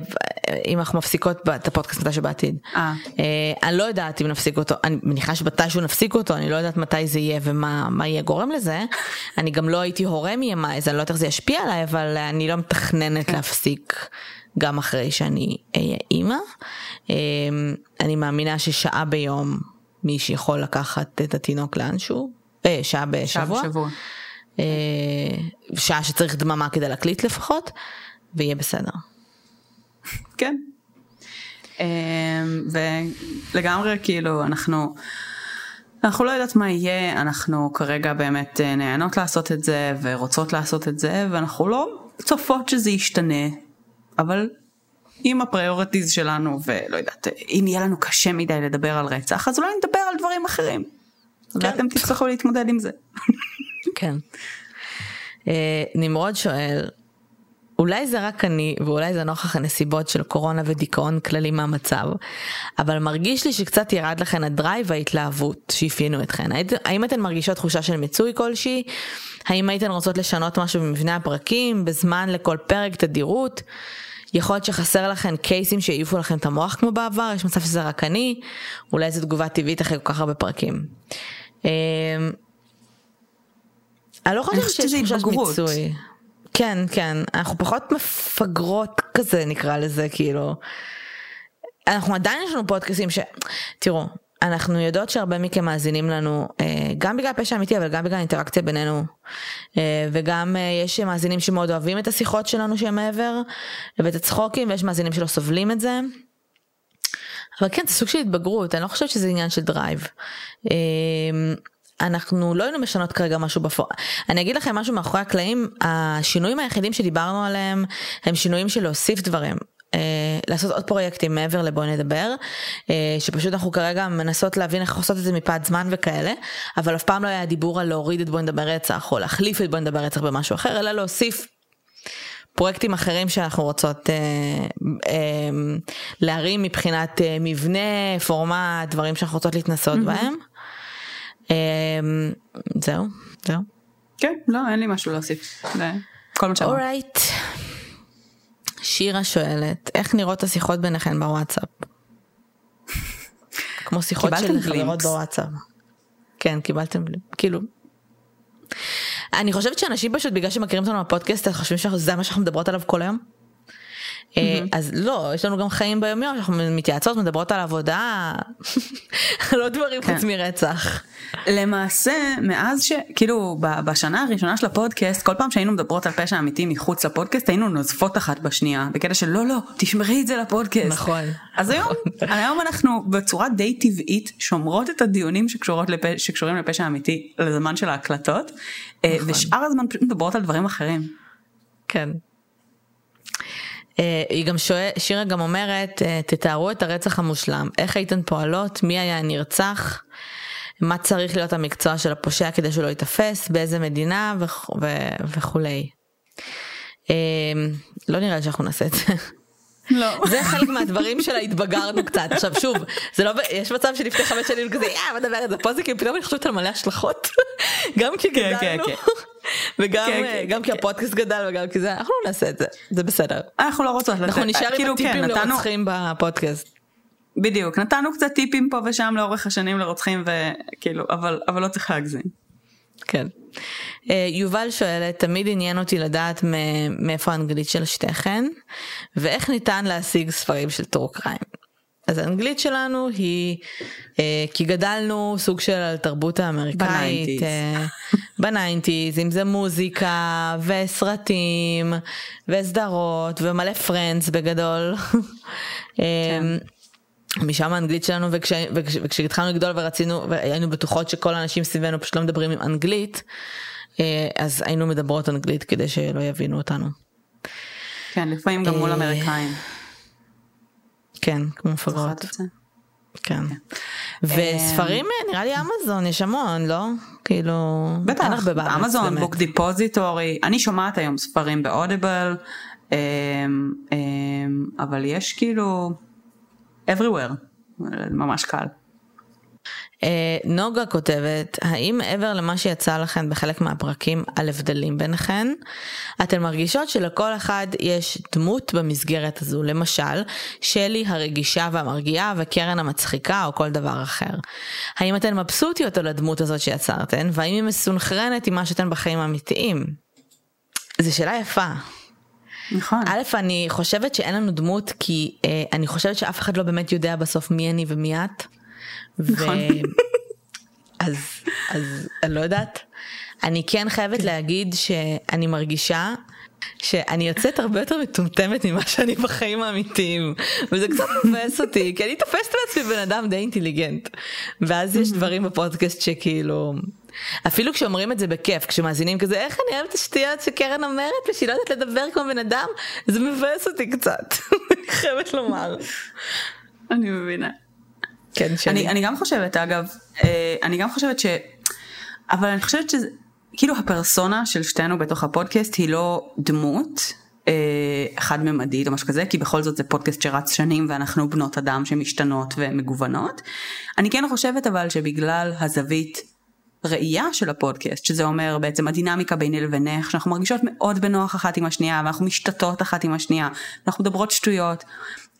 אם אנחנו מפסיקות את הפודקאסט מתישהו בעתיד. אה. אה, אני לא יודעת אם נפסיק אותו, אני מניחה שמתישהו נפסיק אותו, אני לא יודעת מתי זה יהיה ומה מה יהיה גורם לזה. *laughs* אני גם לא הייתי הורה מימיי, אז אני לא יודעת איך זה ישפיע עליי, אבל אני לא מתכננת להפסיק גם אחרי שאני אהיה אימא. אה, אני מאמינה ששעה ביום מי שיכול לקחת את התינוק לאנשהו, אה, שעה שעה בשבוע. בשבוע. אה, שעה שצריך דממה כדי להקליט לפחות, ויהיה בסדר. כן. אמ, ולגמרי כאילו אנחנו אנחנו לא יודעת מה יהיה אנחנו כרגע באמת אה, נהנות לעשות את זה ורוצות לעשות את זה ואנחנו לא צופות שזה ישתנה אבל עם הפריורטיז שלנו ולא יודעת אם יהיה לנו קשה מדי לדבר על רצח אז אולי נדבר על דברים אחרים. כן. ואתם תצטרכו להתמודד עם זה. כן. אה, נמרוד שואל, אולי זה רק אני, ואולי זה נוכח הנסיבות של קורונה ודיכאון כללי מהמצב, אבל מרגיש לי שקצת ירד לכן הדרייב וההתלהבות שאפיינו אתכן. האם אתן מרגישות תחושה של מיצוי כלשהי? האם הייתן רוצות לשנות משהו במבנה הפרקים, בזמן לכל פרק, תדירות? יכול להיות שחסר לכם קייסים שהעיפו לכם את המוח כמו בעבר, יש מצב שזה רק אני, אולי זו תגובה טבעית אחרי כל כך הרבה פרקים. אמ, אני לא חושבת שיש תחושת מיצוי. כן, כן, אנחנו פחות מפגרות כזה נקרא לזה, כאילו. אנחנו עדיין יש לנו פודקאסים ש... תראו, אנחנו יודעות שהרבה מכם מאזינים לנו אה, גם בגלל פשע אמיתי אבל גם בגלל אינטראקציה בינינו אה, וגם אה, יש מאזינים שמאוד אוהבים את השיחות שלנו שהם מעבר ואת הצחוקים ויש מאזינים שלא סובלים את זה. אבל כן זה סוג של התבגרות אני לא חושבת שזה עניין של drive. אנחנו לא היינו משנות כרגע משהו בפועל. אני אגיד לכם משהו מאחורי הקלעים, השינויים היחידים שדיברנו עליהם הם שינויים של להוסיף דברים. אה, לעשות עוד פרויקטים מעבר לבואי נדבר, אה, שפשוט אנחנו כרגע מנסות להבין איך לעשות את זה מפאת זמן וכאלה, אבל אף פעם לא היה דיבור על להוריד את בואי נדבר רצח או להחליף את בואי נדבר רצח במשהו אחר, אלא להוסיף פרויקטים אחרים שאנחנו רוצות אה, אה, להרים מבחינת אה, מבנה, פורמט, דברים שאנחנו רוצות להתנסות mm-hmm. בהם. אמ, זהו, זהו. כן, לא, אין לי משהו להוסיף. כל מה שאמרת. אורייט. שירה שואלת, איך נראות השיחות ביניכן בוואטסאפ? *laughs* כמו שיחות של חברות בוואטסאפ. כן, קיבלתם, כאילו. אני חושבת שאנשים פשוט בגלל שמכירים אותנו בפודקאסט חושבים שזה מה שאנחנו מדברות עליו כל היום. אה, אז לא, יש לנו גם חיים ביום יום, אנחנו מתייעצות, מדברות על עבודה, *laughs* לא דברים חוץ כן. מרצח. למעשה, מאז ש... כאילו, בשנה הראשונה של הפודקאסט, כל פעם שהיינו מדברות על פשע אמיתי מחוץ לפודקאסט, היינו נוזפות אחת בשנייה, בקטע של לא, לא, תשמרי את זה לפודקאסט. נכון. אז היום, *laughs* היום אנחנו בצורה די טבעית שומרות את הדיונים לפ... שקשורים לפשע אמיתי לזמן של ההקלטות, אה, נכון. ושאר הזמן פשוט מדברות על דברים אחרים. כן. אה, היא גם שואלת, שירה גם אומרת, אה, תתארו את הרצח המושלם, איך הייתן פועלות, מי היה הנרצח, מה צריך להיות המקצוע של הפושע כדי שהוא לא ייתפס, באיזה מדינה וכ- ו- וכולי. אה, לא נראה לי שאנחנו נעשה את זה. לא. *laughs* זה חלק מהדברים שלה התבגרנו קצת. עכשיו שוב, זה לא, יש מצב שלפני חמש שנים כזה, יא, מה מדברת, זה פה זה כאילו פתאום אני חושבת על מלא השלכות. *laughs* גם כי כן, כן, גדלנו. כן. וגם כן, כי הפודקאסט גדל וגם כי זה, אנחנו לא נעשה את זה, זה בסדר. אנחנו לא רוצות לתת. אנחנו נשאר עם כאילו, הטיפים לרוצחים בפודקאסט. בדיוק, נתנו קצת טיפים פה ושם לאורך השנים לרוצחים וכאילו, אבל, אבל לא צריך להגזים. כן. אה, יובל שואלת, תמיד עניין אותי לדעת מאיפה האנגלית של שתיכן, ואיך ניתן להשיג ספרים של true crime. אז האנגלית שלנו היא, אה, כי גדלנו סוג של על תרבות האמריקאית, ב nineties, אה, אם זה מוזיקה וסרטים וסדרות ומלא Friends בגדול. *laughs* כן. משם האנגלית שלנו וכש, וכש, וכשהתחלנו לגדול ורצינו והיינו בטוחות שכל האנשים סביבנו פשוט לא מדברים עם אנגלית אה, אז היינו מדברות אנגלית כדי שלא יבינו אותנו. כן לפעמים גם מול אה, אמריקאים. כן כמו מפגרות. כן. כן. וספרים אה, נראה לי אמזון יש המון לא כאילו בטח אמזון בוק דיפוזיטורי אני שומעת היום ספרים באודיבל אבל יש כאילו. everywhere, ממש קל. Uh, נוגה כותבת, האם מעבר למה שיצא לכן בחלק מהפרקים על הבדלים ביניכן, אתן מרגישות שלכל אחד יש דמות במסגרת הזו, למשל, שלי הרגישה והמרגיעה וקרן המצחיקה או כל דבר אחר. האם אתן מבסוטיות על הדמות הזאת שיצרתן, והאם היא מסונכרנת עם מה שאתן בחיים האמיתיים? זו שאלה יפה. נכון. א', אני חושבת שאין לנו דמות כי אה, אני חושבת שאף אחד לא באמת יודע בסוף מי אני ומי את. נכון. אז, אז אני לא יודעת. אני כן חייבת כן. להגיד שאני מרגישה שאני יוצאת הרבה יותר מטומטמת ממה שאני בחיים האמיתיים וזה קצת מבאס אותי כי אני תופסת לעצמי בן אדם די אינטליגנט ואז יש דברים בפודקאסט שכאילו אפילו כשאומרים את זה בכיף, כשמאזינים כזה, איך אני אוהבת את השטויות שקרן אומרת ושהיא לא יודעת לדבר כמו בן אדם, זה מבאס אותי קצת, *laughs* אני חייבת לומר. אני מבינה. כן, שלי. אני, אני גם חושבת אגב, אה, אני גם חושבת ש... אבל אני חושבת שזה, כאילו הפרסונה של שתינו בתוך הפודקאסט היא לא דמות אה, חד ממדית או משהו כזה, כי בכל זאת זה פודקאסט שרץ שנים ואנחנו בנות אדם שמשתנות ומגוונות. אני כן חושבת אבל שבגלל הזווית ראייה של הפודקאסט, שזה אומר בעצם הדינמיקה ביני לבינך, שאנחנו מרגישות מאוד בנוח אחת עם השנייה, ואנחנו משתתות אחת עם השנייה, אנחנו מדברות שטויות.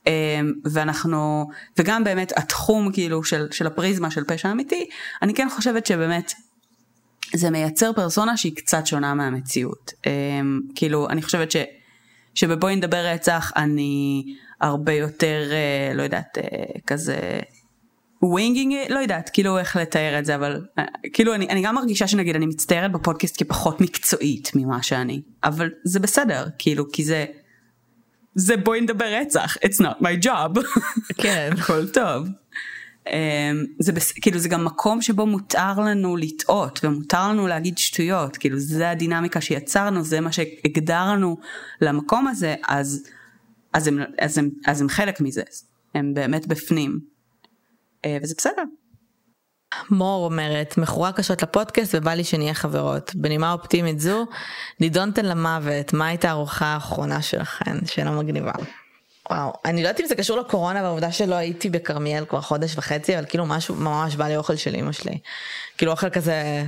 אמ, ואנחנו, וגם באמת התחום כאילו של, של הפריזמה של פשע אמיתי, אני כן חושבת שבאמת זה מייצר פרסונה שהיא קצת שונה מהמציאות. אמ, כאילו, אני חושבת ש, שבבואי נדבר רצח אני הרבה יותר, אה, לא יודעת, אה, כזה winging, לא יודעת, כאילו איך לתאר את זה, אבל אה, כאילו אני, אני גם מרגישה שנגיד אני מצטיירת בפודקאסט כפחות מקצועית ממה שאני, אבל זה בסדר, כאילו, כי זה, זה בואי נדבר רצח, it's not my job, כן. *laughs* הכל טוב. Um, זה בס... כאילו זה גם מקום שבו מותר לנו לטעות ומותר לנו להגיד שטויות כאילו זה הדינמיקה שיצרנו זה מה שהגדרנו למקום הזה אז אז הם, אז הם, אז הם חלק מזה הם באמת בפנים uh, וזה בסדר. מור אומרת מכורה קשות לפודקאסט ובא לי שנהיה חברות בנימה אופטימית זו נידונתן למוות מה הייתה הארוחה האחרונה שלכן שאלה מגניבה. וואו, אני לא יודעת אם זה קשור לקורונה והעובדה שלא הייתי בכרמיאל כבר חודש וחצי, אבל כאילו משהו ממש בא לי אוכל של אמא שלי. כאילו אוכל כזה,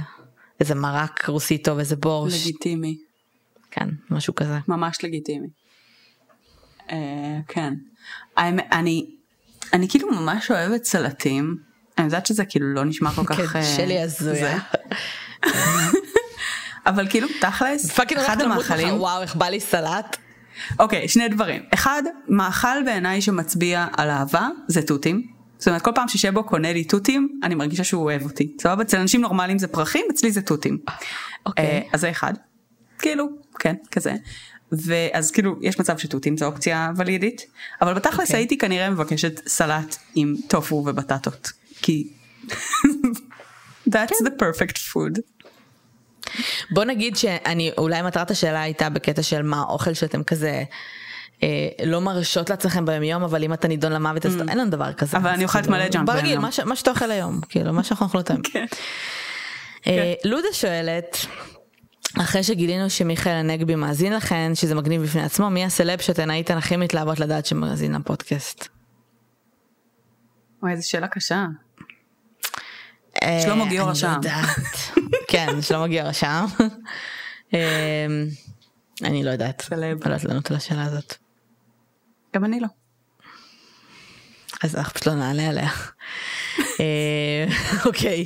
איזה מרק רוסי טוב, איזה בורש. לגיטימי. כן, משהו כזה. ממש לגיטימי. Uh, כן. אני, אני, אני כאילו ממש אוהבת סלטים. אני יודעת שזה כאילו לא נשמע כל כך... כן, שלי הזויה. אבל כאילו תכלס, אחד המאכלים... וואו, איך בא לי סלט. אוקיי, שני דברים. אחד, מאכל בעיניי שמצביע על אהבה זה תותים. זאת אומרת, כל פעם ששבו קונה לי תותים, אני מרגישה שהוא אוהב אותי. סבבה? אצל אנשים נורמליים זה פרחים, אצלי זה תותים. אוקיי. Okay. Uh, אז זה אחד. כאילו, כן, כזה. ואז כאילו, יש מצב שתותים זה אופציה ולידית, אבל בתכלס okay. אוקיי. הייתי כנראה מבקשת סלט עם טופו ובטטות. כי... That's כן. the perfect food. בוא נגיד שאני, אולי מטרת השאלה הייתה בקטע של מה האוכל שאתם כזה... אה, לא מרשות לעצמכם ביום יום אבל אם אתה נידון למוות אז mm. אין לנו דבר כזה. אבל אני אוכלת כאילו, מלא ג'אנק ברגיל מה שאתה אוכל היום כאילו מה שאנחנו אוכלות היום. כן. אה, לודה שואלת אחרי שגילינו שמיכאל הנגבי מאזין לכן שזה מגניב בפני עצמו מי הסלב שאתן הייתן הכי מתלהבות לדעת שמאזין לפודקאסט. וואי איזה שאלה קשה. שלמה אה, גיורא שם. *laughs* כן, שלמה גיורא שם. אמ, אני לא יודעת. סלב. אני לא יודעת לענות על השאלה הזאת. גם אני לא. אז אנחנו פשוט לא נעלה עליה. *laughs* אה, אוקיי,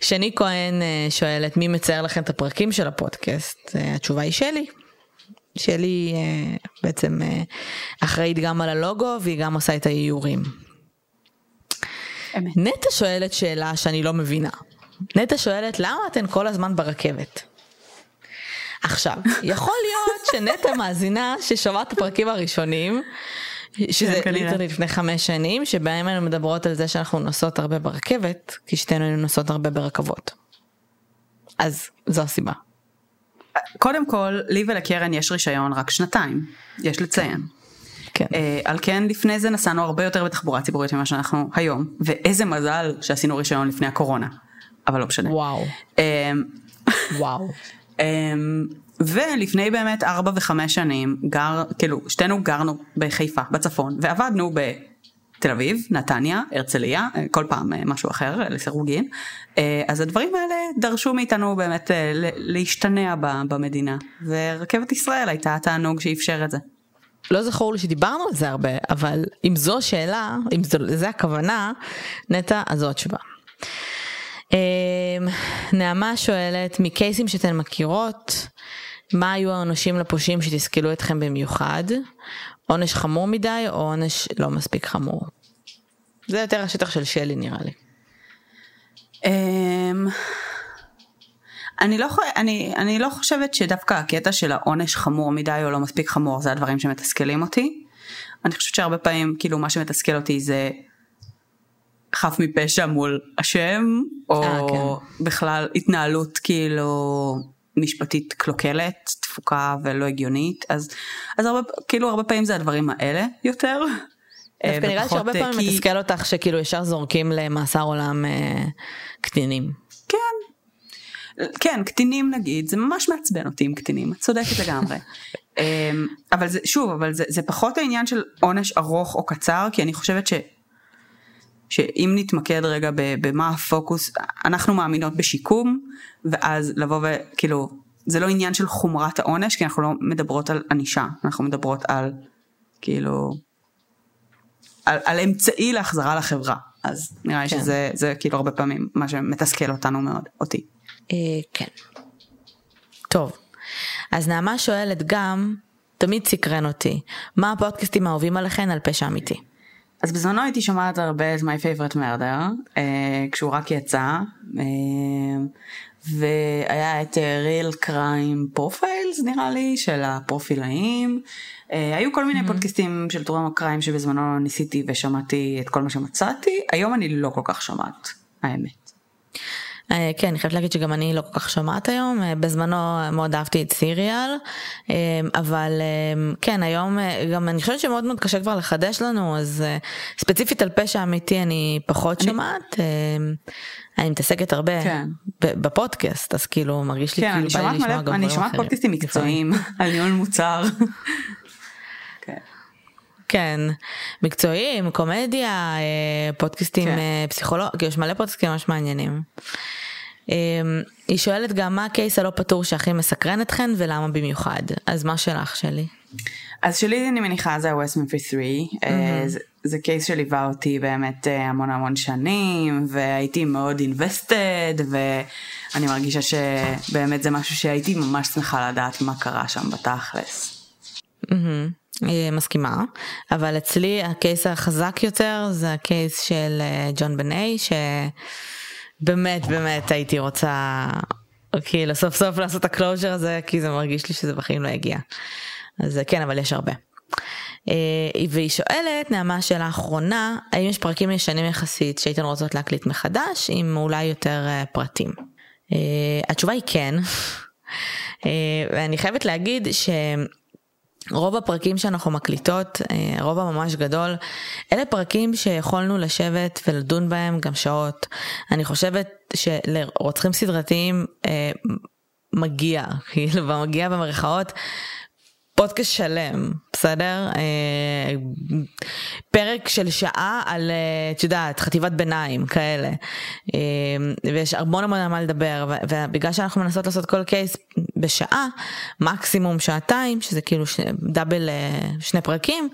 שני כהן אה, שואלת מי מצייר לכם את הפרקים של הפודקאסט? התשובה היא שלי. שלי בעצם אחראית גם על הלוגו והיא גם עושה את האיורים. אמת. נטע שואלת שאלה שאני לא מבינה. נטע שואלת למה אתן כל הזמן ברכבת? עכשיו, יכול להיות שנטע מאזינה ששומעת את הפרקים הראשונים, שזה כן, ליטרלי לפני חמש שנים, שבהם היינו מדברות על זה שאנחנו נוסעות הרבה ברכבת, כי שתינו היינו נוסעות הרבה ברכבות. אז זו הסיבה. קודם כל, לי ולקרן יש רישיון רק שנתיים, יש לציין. כן. Uh, על כן לפני זה נסענו הרבה יותר בתחבורה ציבורית ממה שאנחנו היום, ואיזה מזל שעשינו רישיון לפני הקורונה, אבל לא משנה. וואו. Um, וואו. um, *laughs* ולפני באמת ארבע וחמש שנים גר, כאילו שתינו גרנו בחיפה בצפון ועבדנו בתל אביב, נתניה, הרצליה, כל פעם משהו אחר לסירוגין, אז הדברים האלה דרשו מאיתנו באמת להשתנע במדינה, ורכבת ישראל הייתה התענוג שאפשר את זה. לא זכור לי שדיברנו על זה הרבה, אבל אם זו השאלה, אם זו, זה הכוונה, נטע, אז זו התשובה. אמ, נעמה שואלת, מקייסים שאתן מכירות, מה היו העונשים לפושעים שתסכלו אתכם במיוחד? עונש חמור מדי או עונש לא מספיק חמור? זה יותר השטח של שלי נראה לי. אני לא, אני, אני לא חושבת שדווקא הקטע של העונש חמור מדי או לא מספיק חמור זה הדברים שמתסכלים אותי. אני חושבת שהרבה פעמים כאילו מה שמתסכל אותי זה חף מפשע מול השם או 아, אה, כן. בכלל התנהלות כאילו משפטית קלוקלת, תפוקה ולא הגיונית אז, אז הרבה, כאילו הרבה פעמים זה הדברים האלה יותר. דווקא נראה לי שהרבה פעמים כי... מתסכל אותך שכאילו ישר זורקים למאסר עולם אה, קטינים. כן. כן, קטינים נגיד, זה ממש מעצבן אותי עם קטינים, את צודקת לגמרי. *laughs* אמ, אבל זה, שוב, אבל זה, זה פחות העניין של עונש ארוך או קצר, כי אני חושבת ש... שאם נתמקד רגע במה הפוקוס, אנחנו מאמינות בשיקום, ואז לבוא וכאילו, זה לא עניין של חומרת העונש, כי אנחנו לא מדברות על ענישה, אנחנו מדברות על כאילו, על, על אמצעי להחזרה לחברה, אז נראה לי כן. שזה זה כאילו הרבה פעמים מה שמתסכל אותנו מאוד, אותי. אה, כן. טוב, אז נעמה שואלת גם, תמיד סקרן אותי, מה הפודקאסטים האהובים עליכם על פשע אמיתי? אז בזמנו הייתי שומעת הרבה את My Favorite Murder, אה, כשהוא רק יצא, אה, והיה את Real Crime Profiles נראה לי, של הפרופילאים. היו כל מיני mm-hmm. פודקאסטים של טרום הקריים שבזמנו ניסיתי ושמעתי את כל מה שמצאתי, היום אני לא כל כך שומעת, האמת. אה, כן, אני חייבת להגיד שגם אני לא כל כך שומעת היום, אה, בזמנו מאוד אהבתי את סיריאל, אה, אבל כן, היום גם אני חושבת שמאוד מאוד קשה כבר לחדש לנו, אז ספציפית על פשע אמיתי אני פחות אני... שומעת. אני מתעסקת הרבה כן. בפודקאסט, אז כאילו מרגיש לי כן, כאילו בא לי לשמוע גם דברים אחרים. אני שומעת פודקאסטים מקצועיים *laughs* על ניהול מוצר. כן. מקצועיים, קומדיה, פודקאסטים כן. פסיכולוגיה, יש מלא פודקאסטים ממש מעניינים. אמ, היא שואלת גם מה הקייס הלא פתור שהכי מסקרן אתכן ולמה במיוחד. אז מה שלך שלי? אז שלי אני מניחה זה ה-West Memphis 3. Mm-hmm. זה, זה קייס שליווה אותי באמת אה, המון המון שנים והייתי מאוד invested ואני מרגישה שבאמת זה משהו שהייתי ממש שמחה לדעת מה קרה שם בתכלס. Mm-hmm. מסכימה אבל אצלי הקייס החזק יותר זה הקייס של ג'ון בני ש... באמת הייתי רוצה כאילו סוף סוף לעשות את הקלוז'ר הזה כי זה מרגיש לי שזה בחיים לא יגיע. אז כן אבל יש הרבה. והיא שואלת נעמה שאלה אחרונה האם יש פרקים ישנים יחסית שהייתן רוצות להקליט מחדש עם אולי יותר פרטים. התשובה היא כן. *laughs* ואני חייבת להגיד ש... רוב הפרקים שאנחנו מקליטות, אה, רוב הממש גדול, אלה פרקים שיכולנו לשבת ולדון בהם גם שעות. אני חושבת שלרוצחים סדרתיים אה, מגיע, *laughs* כאילו, מגיע במרכאות, פודקאסט שלם, בסדר? אה, פרק של שעה על, אה, את יודעת, חטיבת ביניים, כאלה. אה, ויש המון המון על מה לדבר, ובגלל שאנחנו מנסות לעשות כל קייס בשעה, מקסימום שעתיים, שזה כאילו ש... דאבל שני פרקים,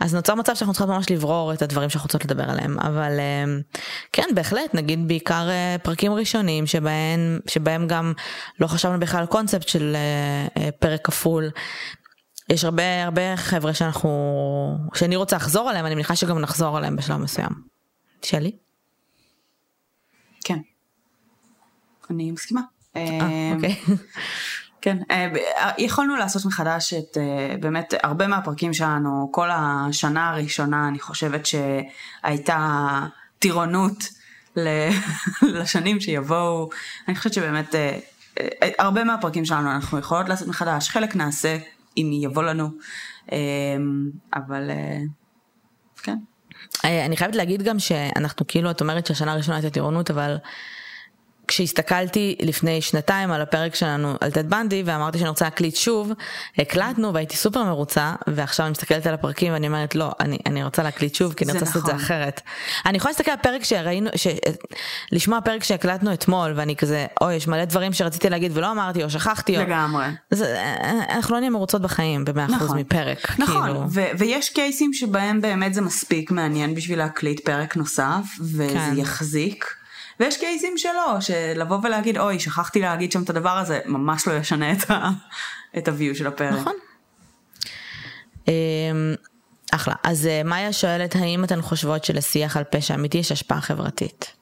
אז נוצר מצב שאנחנו צריכות ממש לברור את הדברים שאנחנו רוצות לדבר עליהם. אבל כן, בהחלט, נגיד בעיקר פרקים ראשונים, שבהם, שבהם גם לא חשבנו בכלל על קונספט של פרק כפול. יש הרבה הרבה חבר'ה שאנחנו, שאני רוצה לחזור עליהם, אני מניחה שגם נחזור עליהם בשלב מסוים. שלי? כן. אני מסכימה. אה, אה, אוקיי. *laughs* כן, אה, יכולנו לעשות מחדש את באמת הרבה מהפרקים שלנו, כל השנה הראשונה אני חושבת שהייתה טירונות *laughs* לשנים שיבואו, אני חושבת שבאמת הרבה מהפרקים שלנו אנחנו יכולות לעשות מחדש, חלק נעשה אם יבוא לנו, אמ, אבל אה, כן. אה, אני חייבת להגיד גם שאנחנו כאילו, את אומרת שהשנה הראשונה הייתה טירונות, אבל כשהסתכלתי לפני שנתיים על הפרק שלנו על טד בנדי ואמרתי שאני רוצה להקליט שוב, הקלטנו והייתי סופר מרוצה ועכשיו אני מסתכלת על הפרקים ואני אומרת לא, אני, אני רוצה להקליט שוב כי אני רוצה לעשות את זה נכון. אחרת. אני יכולה להסתכל על פרק שראינו, ש... לשמוע פרק שהקלטנו אתמול ואני כזה, אוי יש מלא דברים שרציתי להגיד ולא אמרתי או שכחתי. לגמרי. או... אנחנו לא נהיה מרוצות בחיים במאה אחוז נכון. מפרק. נכון, כאילו. ו- ויש קייסים שבהם באמת זה מספיק מעניין בשביל להקליט פרק נוסף וזה כן. יחזיק. ויש קייסים שלא, שלבוא ולהגיד אוי שכחתי להגיד שם את הדבר הזה ממש לא ישנה את, ה, את הוויו של הפרק. נכון. אמ, אחלה. אז אה, מאיה שואלת האם אתן חושבות שלשיח על פשע אמיתי יש השפעה חברתית?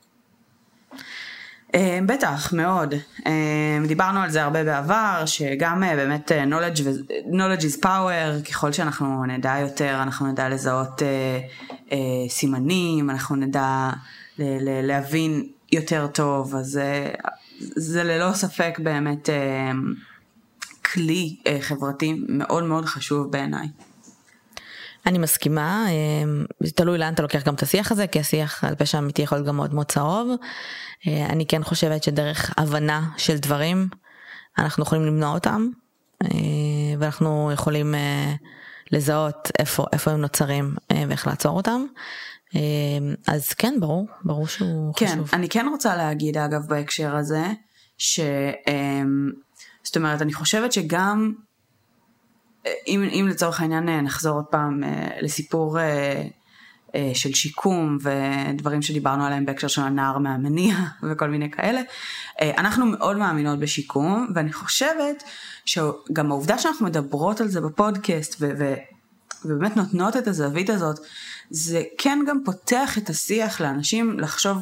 אמ, בטח, מאוד. אמ, דיברנו על זה הרבה בעבר, שגם אה, באמת אה, knowledge, knowledge is power, ככל שאנחנו נדע יותר, אנחנו נדע לזהות סימנים, אנחנו נדע להבין יותר טוב, אז זה, זה ללא ספק באמת אה, כלי אה, חברתי מאוד מאוד חשוב בעיניי. אני מסכימה, זה תלוי לאן אתה לוקח גם את השיח הזה, כי השיח על פשע אמיתי יכול להיות גם מאוד מאוד צהוב. אני כן חושבת שדרך הבנה של דברים, אנחנו יכולים למנוע אותם, ואנחנו יכולים לזהות איפה, איפה הם נוצרים ואיך לעצור אותם. אז כן, ברור, ברור שהוא כן, חשוב. כן, אני כן רוצה להגיד אגב בהקשר הזה, ש... זאת אומרת, אני חושבת שגם אם, אם לצורך העניין אה, נחזור עוד פעם אה, לסיפור אה, של שיקום ודברים שדיברנו עליהם בהקשר של הנער מהמניע *laughs* וכל מיני כאלה, אנחנו מאוד מאמינות בשיקום ואני חושבת שגם העובדה שאנחנו מדברות על זה בפודקאסט ו- ובאמת נותנות את הזווית הזאת, זה כן גם פותח את השיח לאנשים לחשוב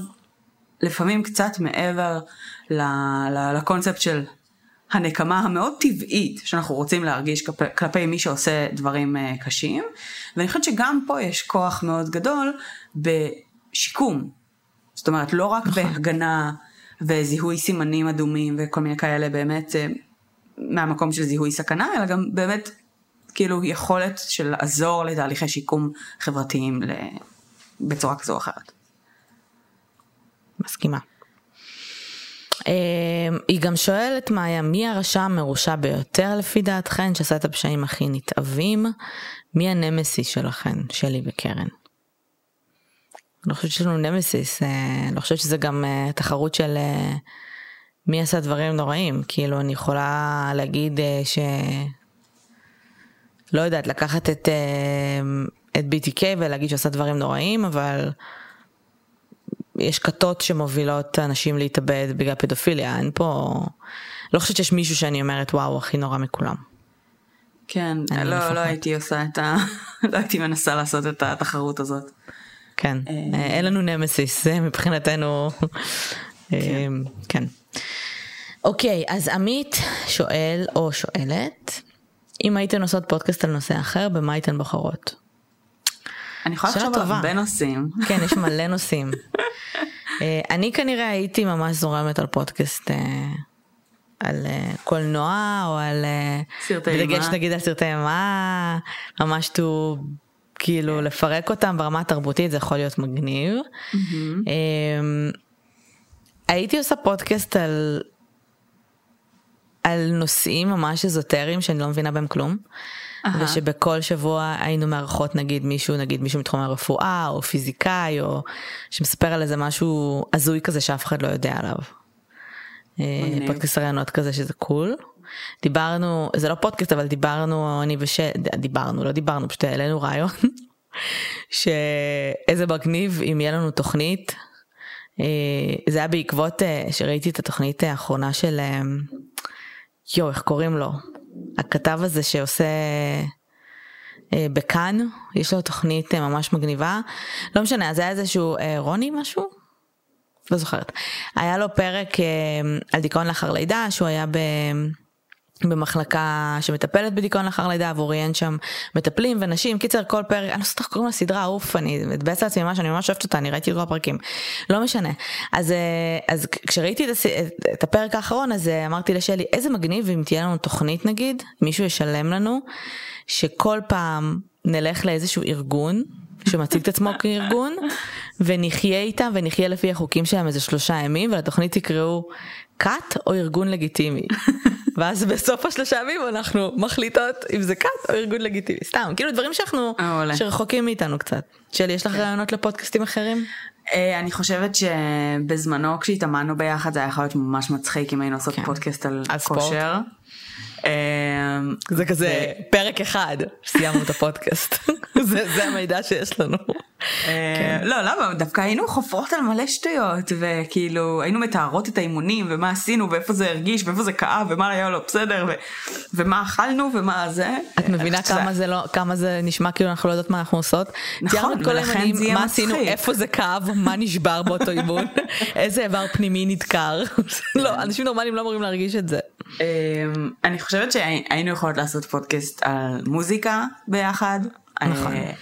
לפעמים קצת מעבר לקונספט של הנקמה המאוד טבעית שאנחנו רוצים להרגיש כלפי, כלפי מי שעושה דברים uh, קשים ואני חושבת שגם פה יש כוח מאוד גדול בשיקום זאת אומרת לא רק נכון. בהגנה וזיהוי סימנים אדומים וכל מיני כאלה באמת uh, מהמקום של זיהוי סכנה אלא גם באמת כאילו יכולת של לעזור לתהליכי שיקום חברתיים בצורה כזו או אחרת. מסכימה. אמ, היא גם שואלת מאיה, מי הרשע המרושע ביותר לפי דעתכן שעשה את הפשעים הכי נתעבים? מי הנמסי שלכן, שלי וקרן? אני לא חושבת שיש לנו נמסיס, אה, אני לא חושבת שזה גם אה, תחרות של אה, מי עשה דברים נוראים, כאילו אני יכולה להגיד ש... לא יודעת, לקחת את, את BTK ולהגיד שעשה דברים נוראים, אבל יש כתות שמובילות אנשים להתאבד בגלל פדופיליה, אין פה... לא חושבת שיש מישהו שאני אומרת וואו הכי נורא מכולם. כן, לא, לא הייתי עושה את ה... *laughs* לא הייתי מנסה לעשות את התחרות הזאת. כן, אה, אה, אין לנו נמסיס, זה מבחינתנו... *laughs* אה, כן. כן. אוקיי, אז עמית שואל או שואלת, אם הייתן עושות פודקאסט על נושא אחר, במה הייתן בוחרות? אני יכולה לחשוב על הרבה נושאים. כן, יש מלא *laughs* נושאים. אה, אני כנראה הייתי ממש זורמת על פודקאסט אה, על אה, קולנוע או על סרטי אימה. בדגש נגיד על סרטי אימה, ממש טו כאילו לפרק אותם ברמה התרבותית זה יכול להיות מגניב. הייתי עושה פודקאסט על על נושאים ממש אזוטריים שאני לא מבינה בהם כלום. uh-huh. ושבכל שבוע היינו מארחות נגיד מישהו נגיד מישהו מתחום הרפואה או פיזיקאי או שמספר על איזה משהו הזוי כזה שאף אחד לא יודע עליו. אה, פודקאסט רעיונות כזה שזה קול. דיברנו זה לא פודקאסט אבל דיברנו אני וש... דיברנו לא דיברנו פשוט העלינו רעיון *laughs* שאיזה מגניב אם יהיה לנו תוכנית. אה, זה היה בעקבות אה, שראיתי את התוכנית האחרונה של יואו איך קוראים לו הכתב הזה שעושה אה, בכאן, יש לו תוכנית אה, ממש מגניבה, לא משנה, אז היה איזשהו אה, רוני משהו? לא זוכרת. היה לו פרק אה, על דיכאון לאחר לידה, שהוא היה ב... במחלקה שמטפלת בדיכאון לאחר לידה והוא ראיין שם מטפלים ונשים. קיצר כל פרק אני לא זוכרת איך קוראים לסדרה אוף אני מתבאס לעצמי ממש אני ממש אוהבת אותה אני ראיתי את כל הפרקים. לא משנה. אז אה, אז כשראיתי את, את הפרק האחרון אז אה, אמרתי לשלי איזה מגניב אם תהיה לנו תוכנית נגיד מישהו ישלם לנו שכל פעם נלך לאיזשהו ארגון שמציג את עצמו כארגון ונחיה איתם ונחיה לפי החוקים שלהם איזה שלושה ימים ולתוכנית יקראו כת או ארגון לגיטימי. ואז בסוף השלושה ימים אנחנו מחליטות אם זה כת או ארגון לגיטימי סתם כאילו דברים שאנחנו שרחוקים מאיתנו קצת. שלי יש לך כן. רעיונות לפודקאסטים אחרים? אה, אני חושבת שבזמנו כשהתאמנו ביחד זה היה יכול להיות ממש מצחיק אם היינו עושות כן. פודקאסט על כושר. אמ, זה כזה פרק אחד סיימנו את הפודקאסט *laughs* זה המידע שיש לנו. אה, לא למה דווקא היינו חופרות על מלא שטויות וכאילו היינו מתארות את האימונים ומה עשינו ואיפה זה הרגיש ואיפה זה כאב ומה היה לו בסדר ומה אכלנו ומה זה. את מבינה כמה זה לא כמה זה נשמע כאילו אנחנו לא יודעות מה אנחנו עושות. נכון ולכן זה יהיה מה עשינו איפה זה כאב מה נשבר באותו אימון *laughs* איזה איבר פנימי נדקר *laughs* לא אנשים נורמליים לא אמורים להרגיש את זה. אמ, אני חושבת שהיינו יכולות לעשות פודקאסט על מוזיקה ביחד. נכון. אה,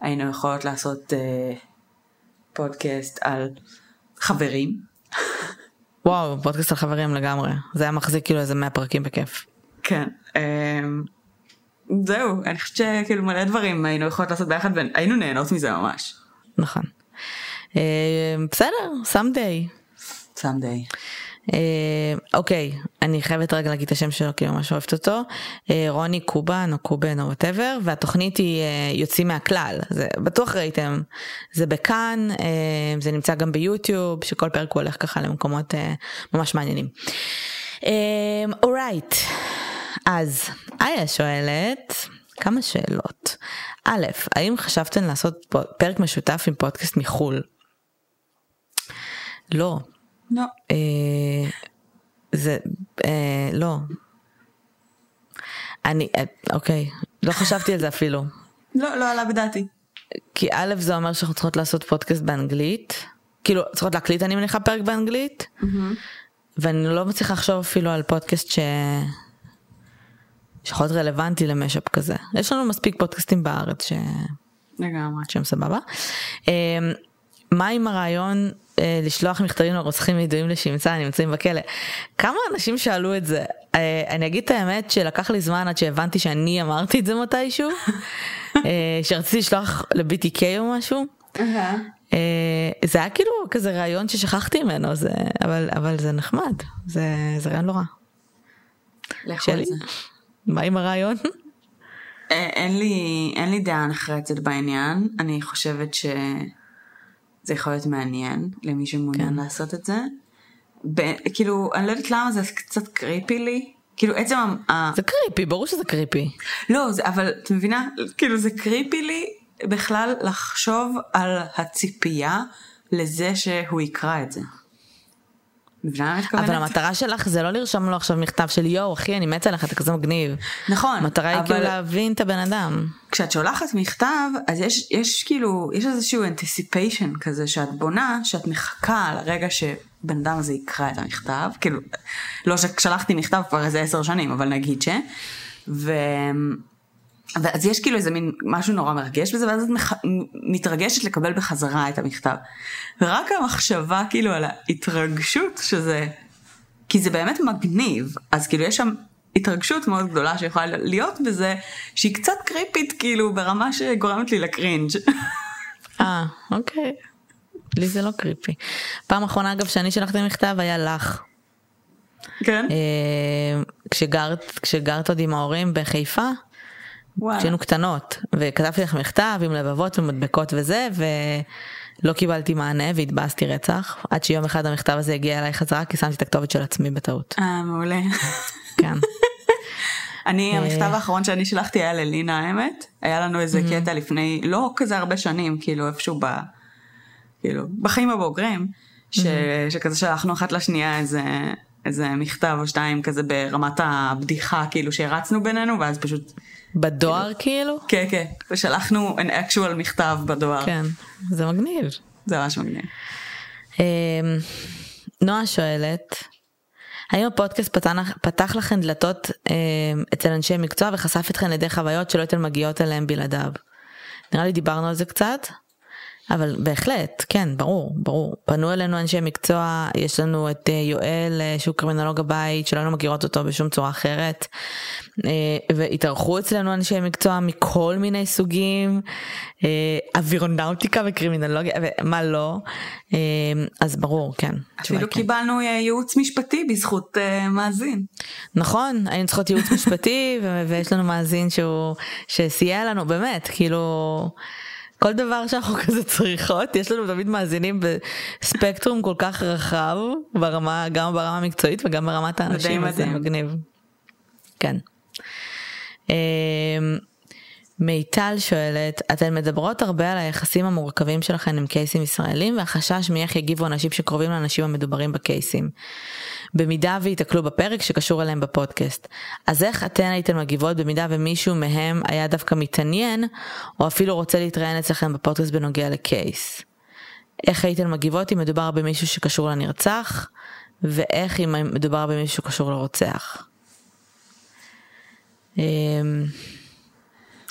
היינו יכולות לעשות אה, פודקאסט על חברים. *laughs* וואו, פודקאסט על חברים לגמרי. זה היה מחזיק כאילו איזה 100 פרקים בכיף. כן. אמ, זהו, אני חושבת שכאילו מלא דברים היינו יכולות לעשות ביחד והיינו נהנות מזה ממש. נכון. אה, בסדר, someday. someday. אה, אוקיי, אני חייבת רגע להגיד את השם שלו כי אני ממש אוהבת אותו. אה, רוני קובן או קובן או whatever, והתוכנית היא אה, יוצאים מהכלל, זה בטוח ראיתם, זה בכאן, אה, זה נמצא גם ביוטיוב, שכל פרק הוא הולך ככה למקומות אה, ממש מעניינים. אורייט, אה. אז איה שואלת, כמה שאלות. א', האם חשבתם לעשות פרק משותף עם פודקאסט מחו"ל? לא. לא. אה, זה, אה, לא. אני, אה, אוקיי, לא חשבתי על זה אפילו. לא, לא עלה בדעתי. כי א' זה אומר שאנחנו צריכות לעשות פודקאסט באנגלית. כאילו, צריכות להקליט אני מניחה פרק באנגלית. Mm-hmm. ואני לא מצליחה לחשוב אפילו על פודקאסט ש... שיכול להיות רלוונטי למשאפ כזה. יש לנו מספיק פודקאסטים בארץ ש... לגמרי. שהם סבבה. מה עם הרעיון אה, לשלוח מכתבים לרוצחים ידועים לשמצה נמצאים בכלא? כמה אנשים שאלו את זה? אה, אני אגיד את האמת שלקח לי זמן עד שהבנתי שאני אמרתי את זה מתישהו, *laughs* אה, שרציתי לשלוח ל-BTK או משהו. זה היה כאילו כזה רעיון ששכחתי ממנו, זה, אבל, אבל זה נחמד, זה, זה רעיון לא רע. שלי? מה עם הרעיון? אין לי, אין לי דעה נחרצת בעניין, אני חושבת ש... זה יכול להיות מעניין למי שמעוניין כן. לעשות את זה. ב- כאילו, אני לא יודעת למה זה קצת קריפי לי. כאילו עצם ה... זה קריפי, ברור שזה קריפי. לא, זה, אבל את מבינה? כאילו זה קריפי לי בכלל לחשוב על הציפייה לזה שהוא יקרא את זה. אבל המטרה שלך זה לא לרשום לו עכשיו מכתב של יואו אחי אני מתה עליך אתה כזה מגניב. נכון. המטרה היא כאילו להבין את הבן אדם. כשאת שולחת מכתב אז יש יש כאילו יש איזשהו anticipation כזה שאת בונה שאת מחכה לרגע שבן אדם הזה יקרא את המכתב כאילו לא ששלחתי מכתב כבר איזה עשר שנים אבל נגיד ש. ו... ואז יש כאילו איזה מין משהו נורא מרגש בזה ואז את מח... מתרגשת לקבל בחזרה את המכתב. ורק המחשבה כאילו על ההתרגשות שזה, כי זה באמת מגניב, אז כאילו יש שם התרגשות מאוד גדולה שיכולה להיות בזה, שהיא קצת קריפית כאילו ברמה שגורמת לי לקרינג'. אה, אוקיי. לי זה לא קריפי. פעם אחרונה אגב שאני שלחתי מכתב היה לך. כן? אה, כשגרת, כשגרת עוד עם ההורים בחיפה. כשהיינו קטנות וכתבתי לך מכתב עם לבבות ומדבקות וזה ולא קיבלתי מענה והתבאסתי רצח עד שיום אחד המכתב הזה הגיע אליי חזרה כי שמתי את הכתובת של עצמי בטעות. אה מעולה. כן. *laughs* אני אה, המכתב האחרון שאני שלחתי היה ללינה האמת היה לנו איזה קטע לפני לא כזה הרבה שנים כאילו איפשהו ב... כאילו בחיים הבוגרים שכזה שלחנו אחת לשנייה איזה איזה מכתב או שתיים כזה ברמת הבדיחה כאילו שהרצנו בינינו ואז פשוט בדואר כאילו? כן, כן. ושלחנו an actual מכתב בדואר. כן, זה מגניב. זה ממש מגניב. אמ, נועה שואלת, האם הפודקאסט פתח, פתח לכם דלתות אמ, אצל אנשי מקצוע וחשף אתכם לידי חוויות שלא הייתם מגיעות אליהם בלעדיו? נראה לי דיברנו על זה קצת. אבל בהחלט, כן, ברור, ברור. פנו אלינו אנשי מקצוע, יש לנו את אה, יואל אה, שהוא קרימינולוג הבית, שלא היינו מכירות אותו בשום צורה אחרת. אה, והתארחו אצלנו אנשי מקצוע מכל מיני סוגים, אווירונאוטיקה וקרימינולוגיה, ומה לא. אז ברור, כן. אפילו כן. קיבלנו ייעוץ משפטי בזכות מאזין. נכון, היינו צריכות ייעוץ משפטי, ויש לנו מאזין שהוא, שסייע לנו, באמת, כאילו... כל דבר שאנחנו *laughs* כזה צריכות יש לנו תמיד מאזינים בספקטרום כל כך רחב ברמה גם ברמה המקצועית וגם ברמת האנשים זה מגניב. כן. אמ, מיטל שואלת, אתן מדברות הרבה על היחסים המורכבים שלכם עם קייסים ישראלים והחשש מאיך יגיבו אנשים שקרובים לאנשים המדוברים בקייסים. במידה וייתקלו בפרק שקשור אליהם בפודקאסט. אז איך אתן הייתן מגיבות במידה ומישהו מהם היה דווקא מתעניין, או אפילו רוצה להתראיין אצלכם בפודקאסט בנוגע לקייס? איך הייתן מגיבות אם מדובר במישהו שקשור לנרצח, ואיך אם מדובר במישהו שקשור לרוצח?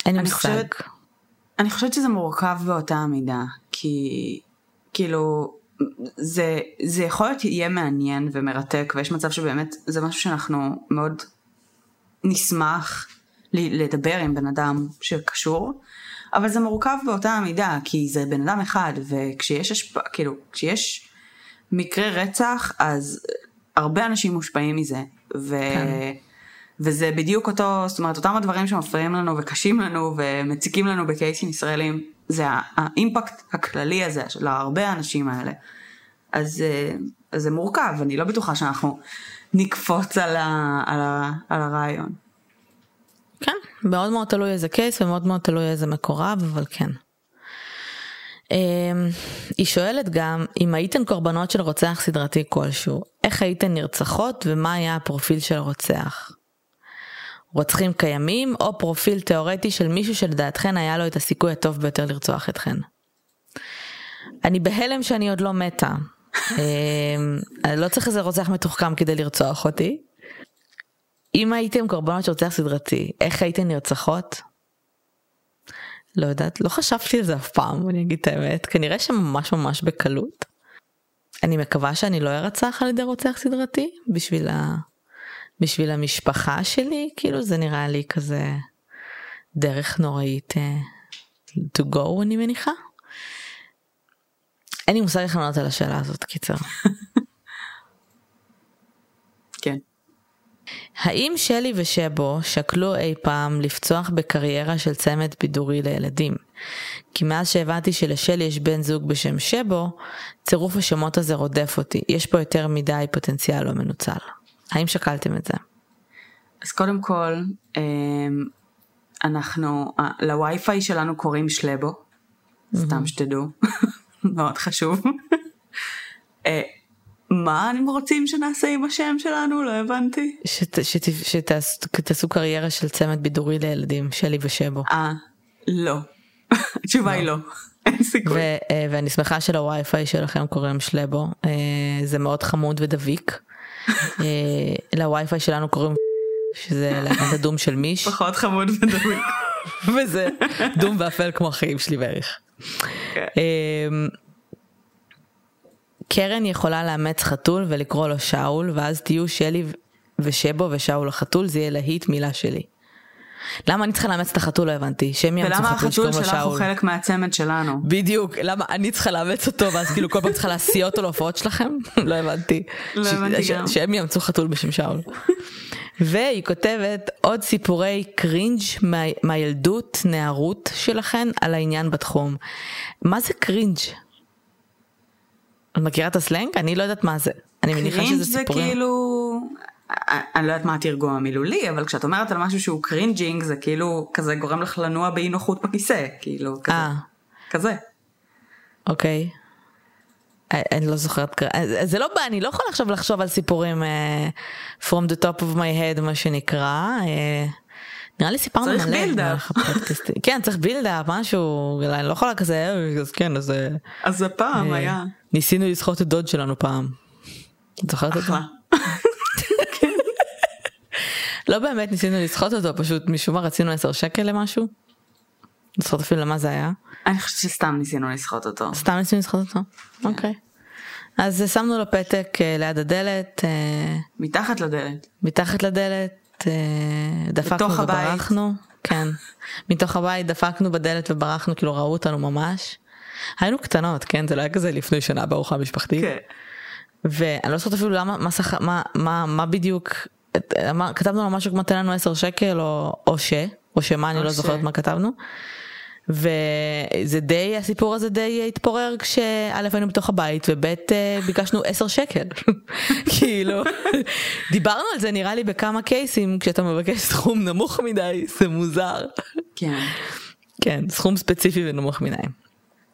אין לי מושג. אני חושבת שזה מורכב באותה המידה, כי כאילו זה, זה יכול להיות יהיה מעניין ומרתק ויש מצב שבאמת זה משהו שאנחנו מאוד נשמח לדבר עם בן אדם שקשור, אבל זה מורכב באותה המידה, כי זה בן אדם אחד, וכשיש השפ... כאילו, כשיש מקרה רצח, אז הרבה אנשים מושפעים מזה, ו... כן. וזה בדיוק אותו, זאת אומרת, אותם הדברים שמפריעים לנו וקשים לנו ומציקים לנו בקייסים ישראלים, זה האימפקט הכללי הזה של הרבה האנשים האלה. אז, אה, אז זה מורכב, אני לא בטוחה שאנחנו נקפוץ על, ה, על, ה, על הרעיון. כן, מאוד מאוד תלוי איזה קייס ומאוד מאוד תלוי איזה מקורב, אבל כן. אמ, היא שואלת גם אם הייתן קורבנות של רוצח סדרתי כלשהו, איך הייתן נרצחות ומה היה הפרופיל של הרוצח? רוצחים קיימים או פרופיל תאורטי של מישהו שלדעתכן היה לו את הסיכוי הטוב ביותר לרצוח אתכן. אני בהלם שאני עוד לא מתה. *laughs* אמ, לא צריך איזה רוצח מתוחכם כדי לרצוח אותי. אם הייתם קורבנות של רוצח סדרתי, איך הייתן נרצחות? לא יודעת, לא חשבתי על זה אף פעם, אני אגיד את האמת, כנראה שממש ממש בקלות. אני מקווה שאני לא ארצח על ידי רוצח סדרתי, בשביל, ה... בשביל המשפחה שלי, כאילו זה נראה לי כזה דרך נוראית uh, to go אני מניחה. אין לי מושג איך לענות על השאלה הזאת, קיצר. *laughs* כן. האם שלי ושבו שקלו אי פעם לפצוח בקריירה של צמד בידורי לילדים? כי מאז שהבנתי שלשלי יש בן זוג בשם שבו, צירוף השמות הזה רודף אותי. יש פה יותר מדי פוטנציאל לא מנוצל. האם שקלתם את זה? אז קודם כל, אמ, אנחנו, לווי-פיי שלנו קוראים שלבו, סתם שתדעו, *laughs* מאוד חשוב. אה, מה הם רוצים שנעשה עם השם שלנו? לא הבנתי. שתעשו קריירה של צמד בידורי לילדים, שלי ושבו. אה, לא. *laughs* התשובה היא לא. אין סיכוי. אה, ואני שמחה שלווי-פיי שלכם קוראים שלבו, אה, זה מאוד חמוד ודביק. אה, לווי-פיי שלנו קוראים *laughs* שזה להקת הדום של מיש. פחות חמוד ודביק. *laughs* וזה דום ואפל כמו החיים שלי בערך. כן. קרן יכולה לאמץ חתול ולקרוא לו שאול, ואז תהיו שלי ושבו ושאול החתול, זה יהיה להיט מילה שלי. למה אני צריכה לאמץ את החתול לא הבנתי לו שאול. ולמה החתול שלך הוא חלק מהצמד שלנו. בדיוק למה אני צריכה לאמץ אותו ואז כאילו כל פעם צריכה להסיע אותו להופעות שלכם *laughs* לא הבנתי. לא הבנתי גם. שהם יאמצו חתול בשם שאול. *laughs* והיא כותבת עוד סיפורי cringe מהילדות נערות שלכן על העניין בתחום. מה זה cringe? את מכירה את הסלנג? אני לא יודעת מה זה. אני מניחה שזה סיפורים. cringe זה כאילו, אני לא יודעת מה התרגום המילולי, אבל כשאת אומרת על משהו שהוא cringing זה כאילו כזה גורם לך לנוע באי נוחות בכיסא, כאילו כזה. אה. כזה. אוקיי. אה, אני לא זוכרת, אה, זה לא בא, אני לא יכולה עכשיו לחשוב על סיפורים uh, from the top of my head מה שנקרא. Uh, נראה לי סיפרנו מלא. צריך בילדאפ. *laughs* כן צריך בילדאפ משהו, אני לא יכולה כזה, אז כן אז. אז הפעם היה. ניסינו לסחוט את דוד שלנו פעם. את זוכרת אותו? כן. *laughs* לא באמת ניסינו לסחוט אותו פשוט משום מה רצינו 10 שקל למשהו. לא זוכרת אפילו למה זה היה. אני חושבת שסתם ניסינו לסחוט אותו. סתם ניסינו לסחוט אותו? כן. אוקיי. אז שמנו לו פתק אה, ליד הדלת. אה, מתחת לדלת. מתחת לדלת. אה, דפקנו וברחנו. כן. מתוך הבית דפקנו בדלת וברחנו כאילו ראו אותנו ממש. היינו קטנות כן זה לא היה כזה לפני שנה בארוחה משפחתית. כן. ואני לא זוכרת אפילו למה מה. מה, מה, מה בדיוק כתבנו לו משהו כמו תן לנו 10 שקל או, או ש או שמה אני לא ש... זוכרת מה כתבנו. וזה די הסיפור הזה די התפורר כשא' היינו בתוך הבית וב' אה, ביקשנו 10 שקל *laughs* כאילו דיברנו על זה נראה לי בכמה קייסים כשאתה מבקש סכום נמוך מדי זה מוזר. כן. כן סכום ספציפי ונמוך מדי.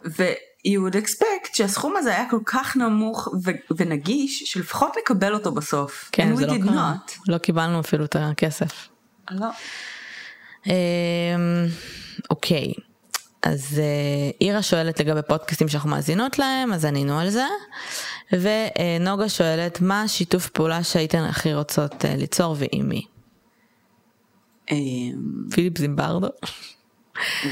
ו-you would expect שהסכום הזה היה כל כך נמוך ו- ונגיש שלפחות נקבל אותו בסוף. כן זה לא קרה. לא קיבלנו אפילו את הכסף. לא. אמ, אוקיי. אז אירה שואלת לגבי פודקאסטים שאנחנו מאזינות להם, אז ענינו על זה. ונוגה שואלת, מה השיתוף פעולה שהייתן הכי רוצות אה, ליצור ועם מי? אמ, פיליפ זימברדו.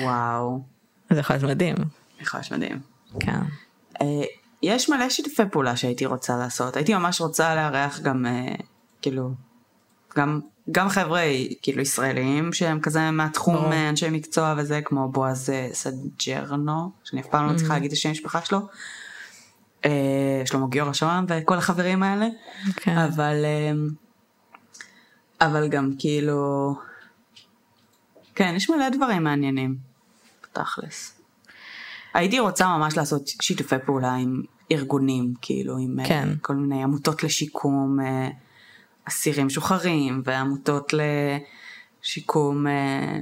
וואו. זה יכול להיות מדהים. יכול להיות מדהים. כן. אה, יש מלא שיתופי פעולה שהייתי רוצה לעשות. הייתי ממש רוצה לארח גם, אה, כאילו, גם גם חבר'ה כאילו ישראלים שהם כזה מהתחום ברור. אה, אנשי מקצוע וזה כמו בועז סג'רנו שאני אף פעם לא מצליחה להגיד את השם המשפחה שלו. שלמה גיורא שוהם וכל החברים האלה. כן. אבל אה, אבל גם כאילו כן יש מלא דברים מעניינים תכלס. הייתי רוצה ממש לעשות שיתופי פעולה עם ארגונים כאילו עם אה, כן. כל מיני עמותות לשיקום אה, אסירים משוחררים ועמותות לשיקום אה,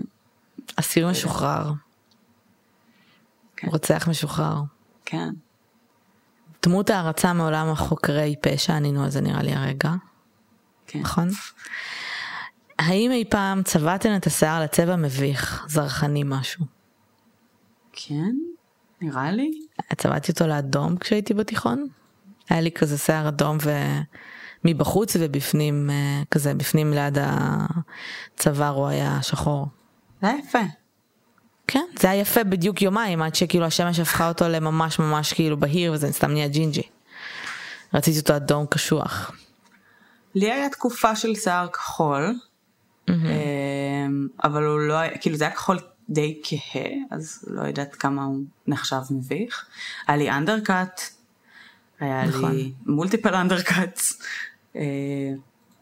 אסיר משוחרר. כן. רוצח משוחרר. כן דמות הערצה מעולם החוקרי פשע, ענינו על זה נראה לי הרגע, כן נכון? האם אי פעם צבעתם את השיער לצבע מביך, זרחני משהו? כן נראה לי צבעתי אותו לאדום כשהייתי בתיכון. היה לי כזה שיער אדום ומבחוץ ובפנים אה, כזה בפנים ליד הצוואר הוא היה שחור. זה היה יפה כן זה היה יפה בדיוק יומיים עד שכאילו השמש הפכה אותו לממש ממש כאילו בהיר וזה סתם נהיה ג'ינג'י. רציתי אותו אדום קשוח. לי היה תקופה של שיער כחול אמ, אבל הוא לא היה כאילו זה היה כחול די כהה אז לא יודעת כמה הוא נחשב מביך. היה לי אנדרקאט היה נכון. לי מולטיפל אנדרקאטס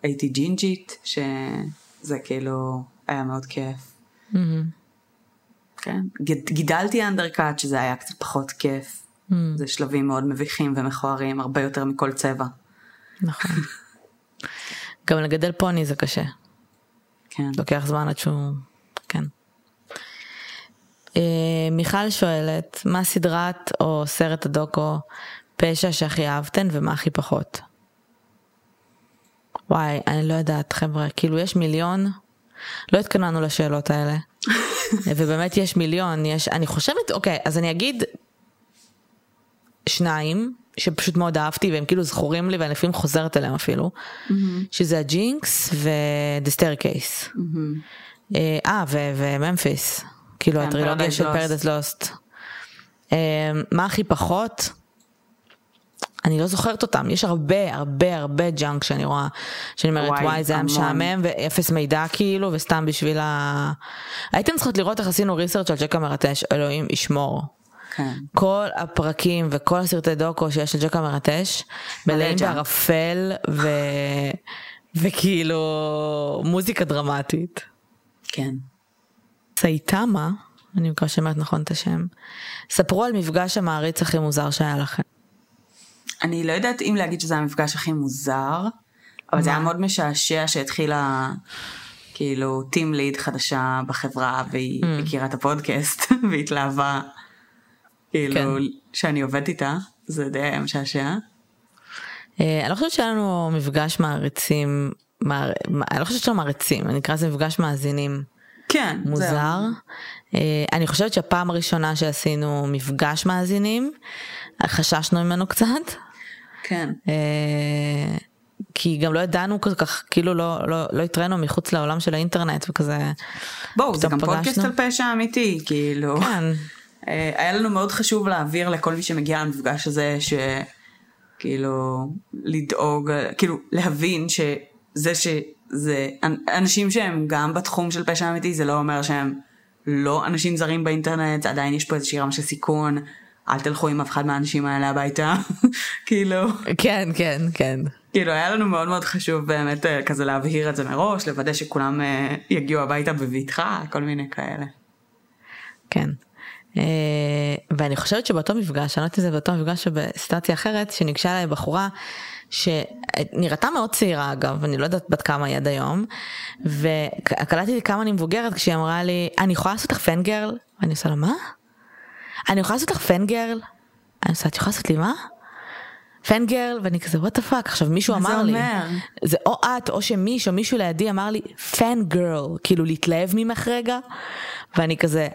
הייתי ג'ינג'ית שזה כאילו היה מאוד כיף. כן גיד- גידלתי אנדרקאט שזה היה קצת פחות כיף. זה שלבים מאוד מביכים ומכוערים הרבה יותר מכל צבע. נכון. *laughs* גם לגדל פוני זה קשה. כן. לוקח זמן עד שהוא... אה, מיכל שואלת, מה סדרת או סרט הדוקו פשע שהכי אהבתן ומה הכי פחות? וואי, אני לא יודעת חבר'ה, כאילו יש מיליון, לא התכוננו לשאלות האלה. *laughs* ובאמת יש מיליון, יש, אני חושבת, אוקיי, אז אני אגיד שניים, שפשוט מאוד אהבתי והם כאילו זכורים לי ואני לפעמים חוזרת אליהם אפילו, שזה ה Jinx ו-The Staircase. אה, אה, וממפיס, כאילו כן, הטרילוגיה של. Paradise Lost. מה הכי פחות? אני לא זוכרת אותם, יש הרבה הרבה הרבה junk שאני רואה, שאני אומרת וואי, וואי זה היה המון." משעמם ואפס מידע כאילו וסתם בשביל ה... הייתם צריכות לראות איך עשינו research על ג'ק המרטש, אלוהים ישמור. כן. כל הפרקים וכל הסרטי דוקו שיש של ג'קה מרטש מלאים. בערפל ו... *laughs* וכאילו מוזיקה דרמטית. כן. סייטמה, אני מקווה שאומרת נכון את השם, ספרו על מפגש המעריץ הכי מוזר שהיה לכם. אני לא יודעת אם להגיד שזה המפגש הכי מוזר, אבל זה היה מאוד משעשע שהתחילה כאילו טים ליד חדשה בחברה והיא Mm. הכירה את הפודקאסט *laughs* והתלהבה כאילו כן. שאני עובדת איתה, זה די היה משעשע. אה, אני לא חושבת שהיה לנו מפגש מעריצים, מער... אני לא חושבת שלנו מעריצים, אני אקרא לזה מפגש מאזינים כן, מוזר. זהו. אה, אני חושבת שהפעם הראשונה שעשינו מפגש מאזינים, חששנו ממנו קצת. כן. אה, כי גם לא ידענו כל כך, כאילו לא, לא, לא התראינו מחוץ לעולם של האינטרנט וכזה. בואו, זה גם פודקאסט. על פשע אמיתי, כאילו. כן, אה, היה לנו מאוד חשוב להעביר לכל מי שמגיע למפגש הזה שכאילו לדאוג כאילו להבין שזה אנ- אנשים שהם גם בתחום של פשע אמיתי זה לא אומר שהם לא אנשים זרים באינטרנט עדיין יש פה איזושהי רמה של סיכון אל תלכו עם אף אחד מהאנשים האלה הביתה *laughs* כאילו כן, כן, כן. כאילו היה לנו מאוד מאוד חשוב באמת אה, כזה להבהיר את זה מראש לוודא שכולם אה, יגיעו הביתה בבטחה כל מיני כאלה. כן. אה, ואני חושבת שבאותו מפגש, אני לא יודעת אם זה באותו מפגש או בסיטואציה אחרת, שניגשה אליי בחורה שנראתה מאוד צעירה אגב, אני לא יודעת בת כמה היא עד היום, וקלטתי כמה אני מבוגרת כשהיא אמרה לי, אני יכולה לעשות לך fangirl? ואני עושה לה, מה? אני יכולה לעשות לך fangirl? אני עושה, את יכולה לעשות לי מה? fangirl ואני כזה what the fuck עכשיו מישהו זה אמר לי אומר? זה או את או שמישהו מישהו לידי אמר לי fangirl כאילו להתלהב ממך רגע ואני כזה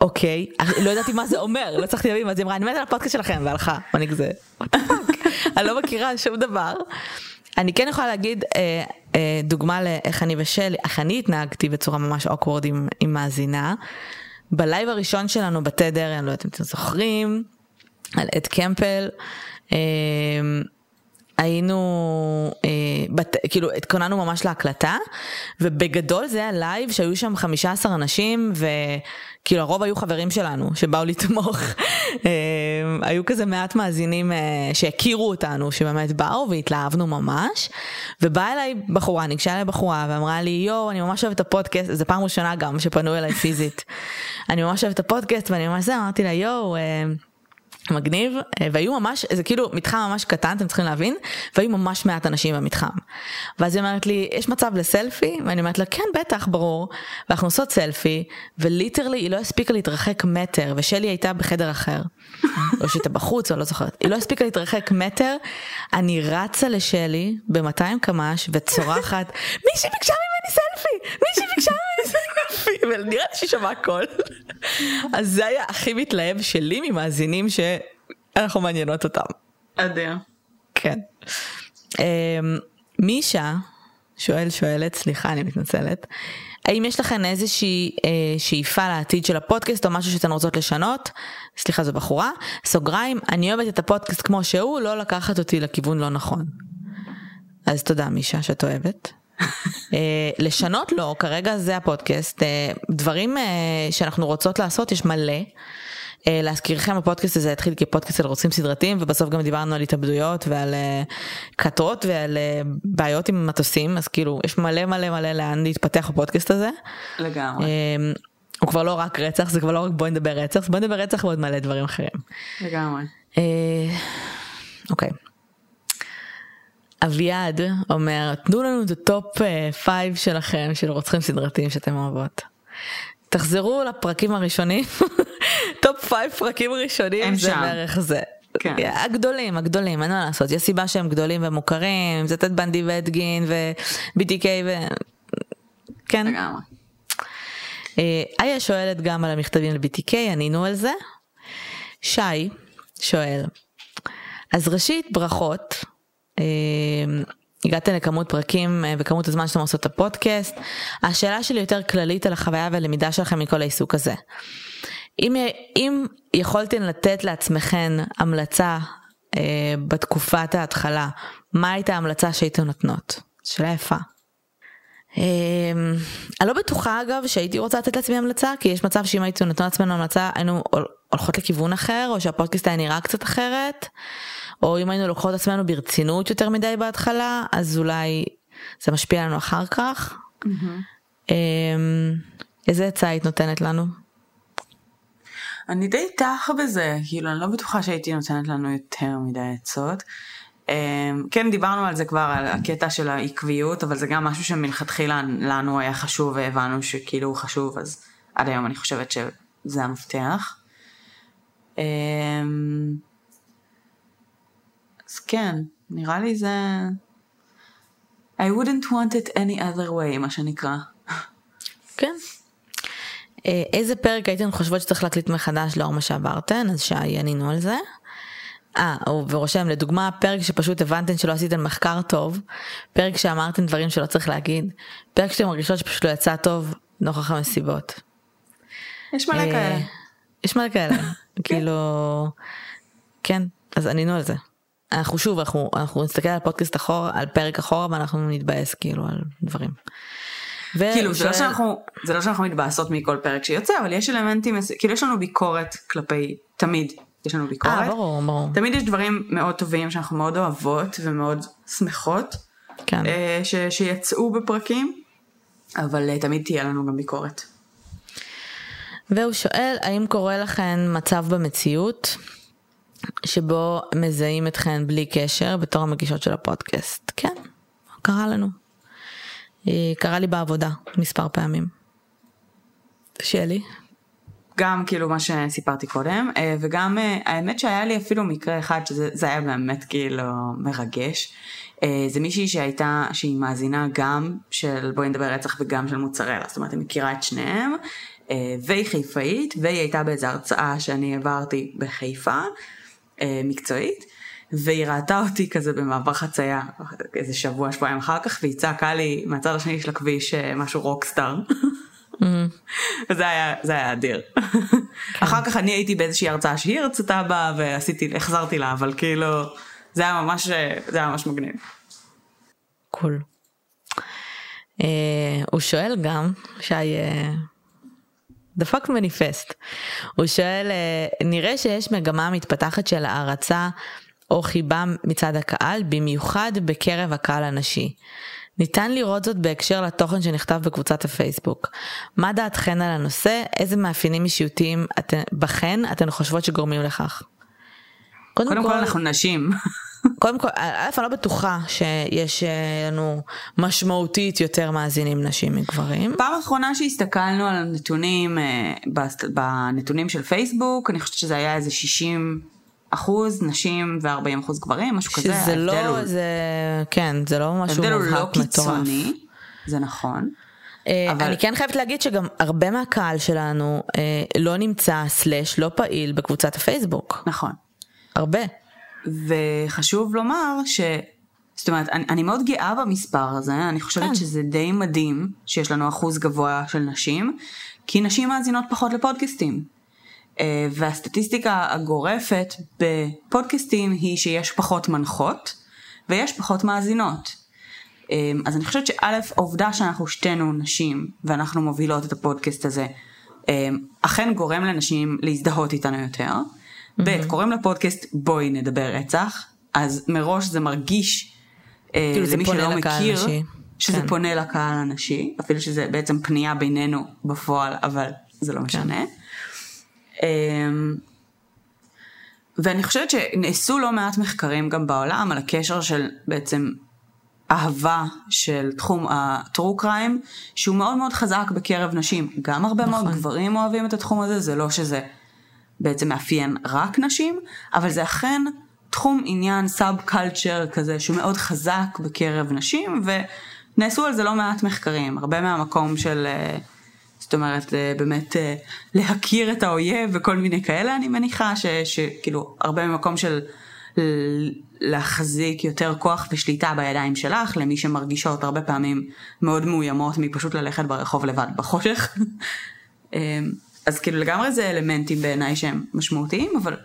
אוקיי לא ידעתי מה זה אומר לא הצלחתי להבין מה זה אמרה אני מתה על הפודקאסט שלכם והלכה ואני כזה the fuck? אני לא מכירה שום דבר. אני כן יכולה להגיד אה, אה, דוגמה לאיך אני ושלי איך אני התנהגתי בצורה ממש awkward עם, עם מאזינה. בלייב הראשון שלנו בתדר אני לא יודעת אם אתם זוכרים על אד קמפר. אה, היינו אה, בת, כאילו התכוננו ממש להקלטה, ובגדול זה היה לייב שהיו שם 15 אנשים, וכאילו הרוב היו חברים שלנו שבאו לתמוך. *laughs* אה, היו כזה מעט מאזינים אה, שהכירו אותנו, שבאמת באו והתלהבנו ממש, ובאה אליי בחורה, ניגשה אליי בחורה ואמרה לי, יואו, אני ממש אוהבת את הפודקאסט, זו פעם ראשונה גם שפנו אליי פיזית. *laughs* אני ממש אוהבת את הפודקאסט ואני ממש זה, אמרתי לה, יואו, מגניב אה, והיו ממש זה כאילו מתחם ממש קטן אתם צריכים להבין והיו ממש מעט אנשים במתחם. ואז היא אומרת לי יש מצב לסלפי? ואני אומרת לה כן בטח ברור. ואנחנו עושות סלפי וליטרלי היא לא הספיקה להתרחק מטר ושלי הייתה בחדר אחר. או שהייתה בחוץ או לא זוכרת. היא לא הספיקה להתרחק מטר אני רצה לשלי ב-200 קמ"ש וצורחת מישהי ביקשה ממני סלפי! מישהי ביקשה ממני סלפי ונראה לי שהיא שמעה הכל. אז זה היה הכי מתלהב שלי ממאזינים שאנחנו מעניינות אותם. אדיר. כן. אמ, מישה שואל שואלת סליחה אני מתנצלת האם יש לכם איזושהי אה, שאיפה לעתיד של הפודקאסט או משהו שאתן רוצות לשנות? סליחה זו בחורה. סוגריים אני אוהבת את הפודקאסט כמו שהוא לא לקחת אותי לכיוון לא נכון. אז תודה מישה שאת אוהבת. אה, לשנות לא כרגע זה הפודקאסט אה, דברים אה, שאנחנו רוצות לעשות יש מלא. להזכירכם הפודקאסט הזה התחיל כפודקאסט על רוצחים סדרתיים ובסוף גם דיברנו על התאבדויות ועל כתות ועל בעיות עם מטוסים אז כאילו יש מלא מלא מלא לאן להתפתח בפודקאסט הזה. לגמרי. הוא כבר לא רק רצח זה כבר לא רק בואי נדבר רצח בואי נדבר רצח ועוד מלא דברים אחרים. לגמרי. אוקיי. אביעד אומר תנו לנו את ה top 5 אה, שלכם של רוצחים סדרתיים שאתם אוהבות. תחזרו לפרקים הראשונים *laughs* top 5 פרקים ראשונים זה בערך זה. כן. הגדולים הגדולים אין מה לעשות יש סיבה שהם גדולים ומוכרים זה טד בנדי ואד גין ו-BTK ו... כן. לגמרי. אה, איה שואלת גם על המכתבים ל-BTK ענינו על זה. שי שואל אז ראשית ברכות הגעתם לכמות פרקים אה, וכמות הזמן שאתם עושות את הפודקאסט. השאלה שלי יותר כללית על החוויה והלמידה שלכם מכל העיסוק הזה. אם, אם יכולתם לתת לעצמכן המלצה אה, בתקופת ההתחלה, מה הייתה ההמלצה שהייתם נותנות? שאלה יפה. אה, אני לא בטוחה אגב שהייתי רוצה לתת לעצמי המלצה כי יש מצב שאם הייתי נותנת לעצמנו המלצה היינו הולכות לכיוון אחר או שהפודקאסט היה נראה קצת אחרת. או אם היינו לוקחות עצמנו ברצינות יותר מדי בהתחלה אז אולי זה משפיע עלינו אחר כך. Mm-hmm. איזה עצה היית נותנת לנו? אני די איתך בזה כאילו אני לא בטוחה שהייתי נותנת לנו יותר מדי עצות. אמ, כן דיברנו על זה כבר על הקטע של העקביות אבל זה גם משהו שמלכתחילה לנו היה חשוב והבנו שכאילו הוא חשוב אז עד היום אני חושבת שזה המפתח. כן, נראה לי זה... I wouldn't want it any other way, מה שנקרא. כן. אה, איזה פרק הייתן חושבות שצריך להקליט מחדש לאור מה שעברתן? אז שי ענינו על זה. אה, ורושם לדוגמה פרק שפשוט הבנתן שלא עשיתן מחקר טוב, פרק שאמרתן דברים שלא צריך להגיד, פרק שאתן מרגישות שפשוט לא יצא טוב נוכח המסיבות. יש מלא אה, כאלה. יש מלא כאלה, *laughs* כאילו, כן, אז ענינו על זה. אנחנו שוב אנחנו אנחנו נסתכל על פודקאסט אחורה על פרק אחורה ואנחנו נתבאס כאילו על דברים. ו... כאילו זה לא שאנחנו זה לא שאנחנו מתבאסות מכל פרק שיוצא אבל יש אלמנטים כאילו יש לנו ביקורת כלפי תמיד יש לנו ביקורת. 아, אה, ברור, ברור. תמיד יש דברים מאוד טובים שאנחנו מאוד אוהבות ומאוד שמחות כן. אה, ש, שיצאו בפרקים אבל אה, תמיד תהיה לנו גם ביקורת. והוא שואל האם קורה לכם מצב במציאות שבו מזהים אתכן בלי קשר בתור המגישות של הפודקאסט. כן, קרה לנו. אה, קרה לי בעבודה מספר פעמים. שלי. גם כאילו מה שסיפרתי קודם אה, וגם אה, האמת שהיה לי אפילו מקרה אחד שזה היה באמת כאילו מרגש. זה מישהי שהייתה שהיא מאזינה גם של בואי נדבר רצח וגם של מוצרלה זאת אומרת היא מכירה את שניהם והיא חיפאית והיא הייתה באיזו הרצאה שאני העברתי בחיפה אה, מקצועית, והיא ראתה אותי כזה במעבר חצייה איזה שבוע שבועיים אחר כך והיא צעקה לי מהצד השני של הכביש אה, משהו רוקסטאר. *laughs* וזה היה זה היה אדיר. כן. אחר כך אני הייתי באיזושהי הרצאה שהיא הרצתה בה ועשיתי החזרתי לה אבל כאילו זה היה ממש זה היה ממש מגניב. קול. אה, הוא שואל גם, שי, אה, דפק מניפסט, הוא שואל, אה, נראה שיש מגמה מתפתחת של הערצה או חיבה מצד הקהל, במיוחד בקרב הקהל הנשי. ניתן לראות זאת בהקשר לתוכן שנכתב בקבוצת הפייסבוק. מה דעתכן על הנושא? איזה מאפיינים אישיותיים את, בכן אתן חושבות שגורמים לכך? קודם, קודם כל, כל אנחנו נשים. *laughs* קודם כל, א', אני לא בטוחה שיש אה, לנו משמעותית יותר מאזינים נשים מגברים. פעם אחרונה שהסתכלנו על הנתונים, אה, בנתונים של פייסבוק, אני חושבת שזה היה איזה 60 אחוז נשים ו-40 אחוז גברים, משהו שזה כזה. שזה לא, זה, כן, זה לא משהו מובהק מטורף. ההבדל הוא לא קיצוני, זה נכון. אה, אבל... אני כן חייבת להגיד שגם הרבה מהקהל שלנו לא נמצא סלאש לא פעיל בקבוצת הפייסבוק. נכון. הרבה. וחשוב לומר ש... זאת אומרת, אני, אני מאוד גאה במספר הזה, אני חושבת כן. שזה די מדהים שיש לנו אחוז גבוה של נשים, כי נשים מאזינות פחות לפודקאסטים. אה, והסטטיסטיקה הגורפת בפודקאסטים היא שיש פחות מנחות ויש פחות מאזינות. אה, אז אני חושבת שא', העובדה שאנחנו שתינו נשים ואנחנו מובילות את הפודקאסט הזה, אה, אכן גורם לנשים להזדהות איתנו יותר. ב', קוראים לפודקאסט בואי נדבר רצח, אז מראש זה מרגיש אה, כאילו למי שלא מכיר, שזה כן. פונה לקהל הנשי, אפילו שזה בעצם פנייה בינינו בפועל, אבל זה לא משנה. כן. אמ, ואני חושבת שנעשו לא מעט מחקרים גם בעולם על הקשר של בעצם אהבה של תחום ה-true crime, שהוא מאוד מאוד חזק בקרב נשים. גם הרבה נכון. מאוד גברים אוהבים את התחום הזה, זה לא שזה בעצם מאפיין רק נשים, אבל זה אכן תחום עניין סאב קלצ'ר כזה שמאוד חזק בקרב נשים, ונעשו על זה לא מעט מחקרים, הרבה מהמקום של, אה, זאת אומרת, אה, באמת אה, להכיר את האויב וכל מיני כאלה, אני מניחה, שכאילו, הרבה ממקום של להחזיק יותר כוח ושליטה בידיים שלך, למי שמרגישות הרבה פעמים מאוד מאוימות מפשוט ללכת ברחוב לבד בחושך. *laughs* אז כאילו לגמרי זה אלמנטים בעיניי שהם משמעותיים, אבל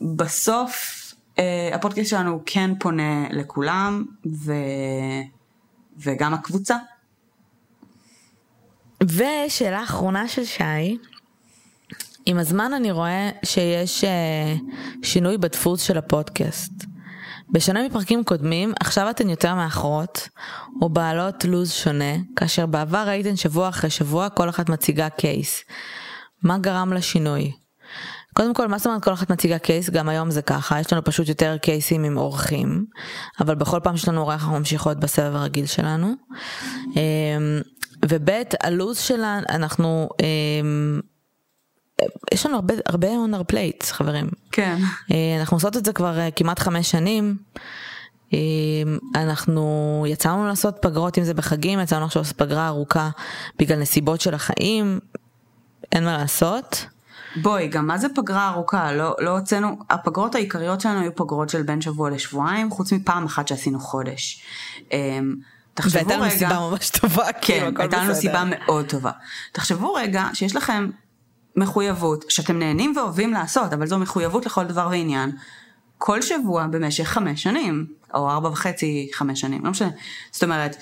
בסוף אה, הפודקאסט שלנו כן פונה לכולם, ו... וגם הקבוצה. ושאלה אחרונה של שי, עם הזמן אני רואה שיש אה, שינוי בדפוס של הפודקאסט. בשונה מפרקים קודמים, עכשיו אתן יותר מאחרות, או בעלות לו"ז שונה, כאשר בעבר ראיתן שבוע אחרי שבוע כל אחת מציגה קייס. מה גרם לשינוי? קודם כל, מה זאת אומרת כל אחת מציגה קייס? גם היום זה ככה, יש לנו פשוט יותר קייסים עם אורחים, אבל בכל פעם שיש לנו אורח אנחנו ממשיכות בסבב הרגיל שלנו. אמ, וב' הלו"ז שלנו, אנחנו אמ, יש לנו הרבה הרבה on our plates חברים. כן. אה, אנחנו עושות את זה כבר אה, כמעט חמש שנים. אה, אנחנו יצאנו לעשות פגרות אם זה בחגים יצאנו עכשיו לעשות פגרה ארוכה בגלל נסיבות של החיים אין מה לעשות. בואי גם מה זה פגרה ארוכה לא לא הוצאנו הפגרות העיקריות שלנו היו פגרות של בין שבוע לשבועיים חוץ מפעם אחת שעשינו חודש. תחשבו רגע, והייתה לנו סיבה ממש טובה, כן, הייתה לנו סיבה מאוד טובה. תחשבו רגע שיש לכם מחויבות שאתם נהנים ואוהבים לעשות, אבל זו מחויבות לכל דבר ועניין, כל שבוע במשך חמש שנים, או ארבע וחצי, חמש שנים, לא משנה. זאת אומרת,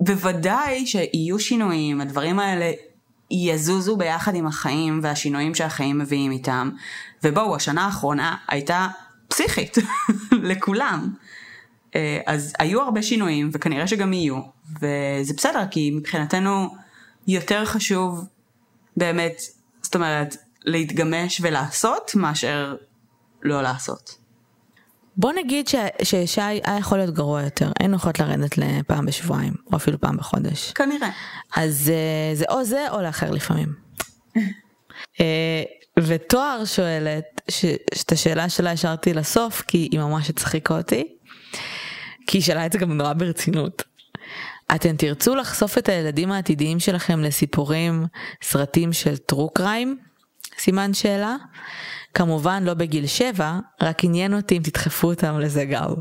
בוודאי שיהיו שינויים, הדברים האלה יזוזו ביחד עם החיים והשינויים שהחיים מביאים איתם. ובואו, השנה האחרונה הייתה פסיכית *laughs* לכולם. אה, אז היו הרבה שינויים, וכנראה שגם יהיו, וזה בסדר, כי מבחינתנו יותר חשוב באמת זאת אומרת, להתגמש ולעשות מאשר לא לעשות. בוא נגיד ש, ששי היה יכול להיות גרוע יותר, היינו יכולות לרדת לפעם בשבועיים, או אפילו פעם בחודש. כנראה. אז אה, זה או זה או לאחר לפעמים. *laughs* אה, ותואר שואלת, שאת השאלה שלה השארתי לסוף, כי היא ממש הצחיקה אותי, כי היא שאלה את זה גם נורא ברצינות. אתם תרצו לחשוף את הילדים העתידיים שלכם לסיפורים, סרטים של טרו קריים? סימן שאלה. כמובן לא בגיל 7, רק עניין אותי אם תדחפו אותם לזה גם.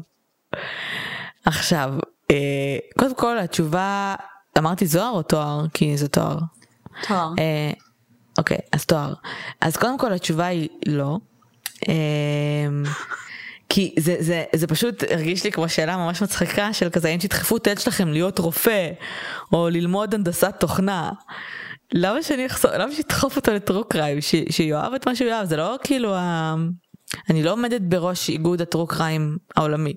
עכשיו, אה, קודם כל התשובה, אמרתי זוהר או תואר? כי זה תואר. תואר. אה, אוקיי, אז תואר. אז קודם כל התשובה היא לא. אה, כי זה, זה, זה פשוט הרגיש לי כמו שאלה ממש מצחיקה של כזה, אם תדחפו את הילד שלכם להיות רופא, או ללמוד הנדסת תוכנה, למה שאני אחסור, למה שידחוף אותו לטרו קריים, שיואב את מה שהוא יאהב, זה לא כאילו, ה... אני לא עומדת בראש איגוד הטרו קריים העולמי.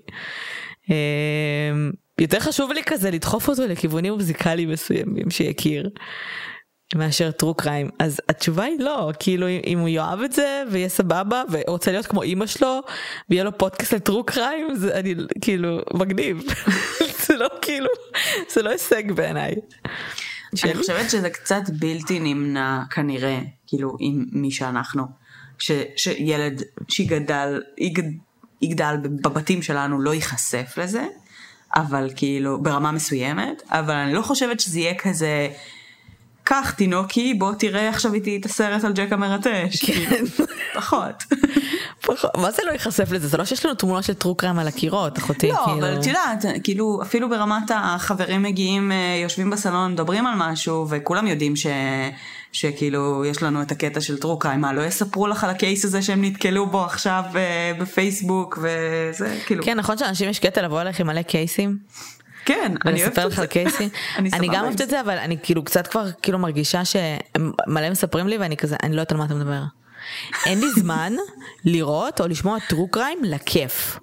אמ, יותר חשוב לי כזה לדחוף אותו לכיוונים מוזיקליים מסוימים שיכיר. מאשר טרו קריים אז התשובה היא לא כאילו אם הוא יאהב את זה ויהיה סבבה ורוצה להיות כמו אימא שלו ויהיה לו פודקאסט לטרו קריים זה אני כאילו מגניב *laughs* זה לא כאילו זה לא הישג בעיניי. אני חושבת שזה קצת בלתי נמנע כנראה כאילו עם מי שאנחנו ש, שילד שיגדל יגד, יגדל בבתים שלנו לא ייחשף לזה אבל כאילו ברמה מסוימת אבל אני לא חושבת שזה יהיה כזה. קח תינוקי בוא תראה עכשיו איתי את הסרט על ג'ק המרטש. כן. פחות. מה זה לא ייחשף לזה? זה לא שיש לנו תמונות של טרו קרם על הקירות, אחותי. לא, כאילו... אבל את יודעת, כאילו אפילו ברמת החברים מגיעים, אה, יושבים בסלון, מדברים על משהו, וכולם יודעים ש... שכאילו יש לנו את הקטע של טרו קריים, מה לא יספרו לך על הקייס הזה שהם נתקלו בו עכשיו אה, בפייסבוק וזה כאילו. כן נכון שאנשים יש קטע לבוא אליך עם מלא קייסים. כן, אני אוהבת את זה. לך קייסים. אני גם אוהבת את זה, אבל אני כאילו קצת כבר כאילו מרגישה שמלא מספרים לי ואני כזה, אני לא יודעת על מה אתה מדבר. אין לי זמן *laughs* לראות או לשמוע טרו קריים לכיף.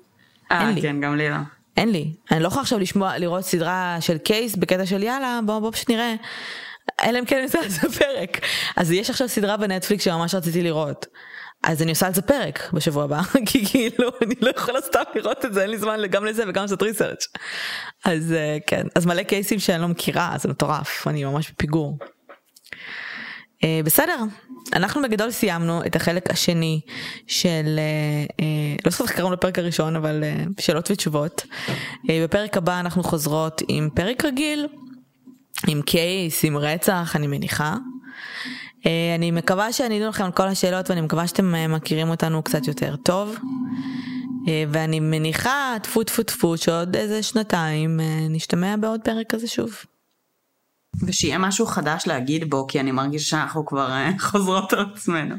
אה, כן, גם לי לא. אין לי. אני לא יכולה עכשיו לשמוע, לראות סדרה של קייס בקטע של יאללה, בוא בוא פשוט נראה. אלא אם כן אני עושה על זה פרק. אז יש עכשיו סדרה בנטפליקס שממש רציתי לראות. אז אני עושה על זה פרק בשבוע הבא, *laughs* כי כאילו אני לא יכולה סתם לראות את זה, אין לי זמן גם לזה וגם לעשות ריסרצ'. אז אה, כן, אז מלא קייסים שאני לא מכירה, זה מטורף, אני ממש בפיגור. אה, בסדר, אנחנו בגדול סיימנו את החלק השני של, לא זוכרת איך קראנו לפרק הראשון, אבל שאלות ותשובות. בפרק הבא אנחנו חוזרות עם פרק רגיל, עם קייס, עם רצח, אני מניחה. אה, אני מקווה שענינו לכם על כל השאלות ואני מקווה שאתם אה, מכירים אותנו קצת יותר טוב. אה, ואני מניחה, טפו טפו טפו, שעוד איזה שנתיים נשתמע בעוד פרק כזה שוב. ושיהיה משהו חדש להגיד בו, כי אני מרגיש שאנחנו כבר *laughs* חוזרות על עצמנו.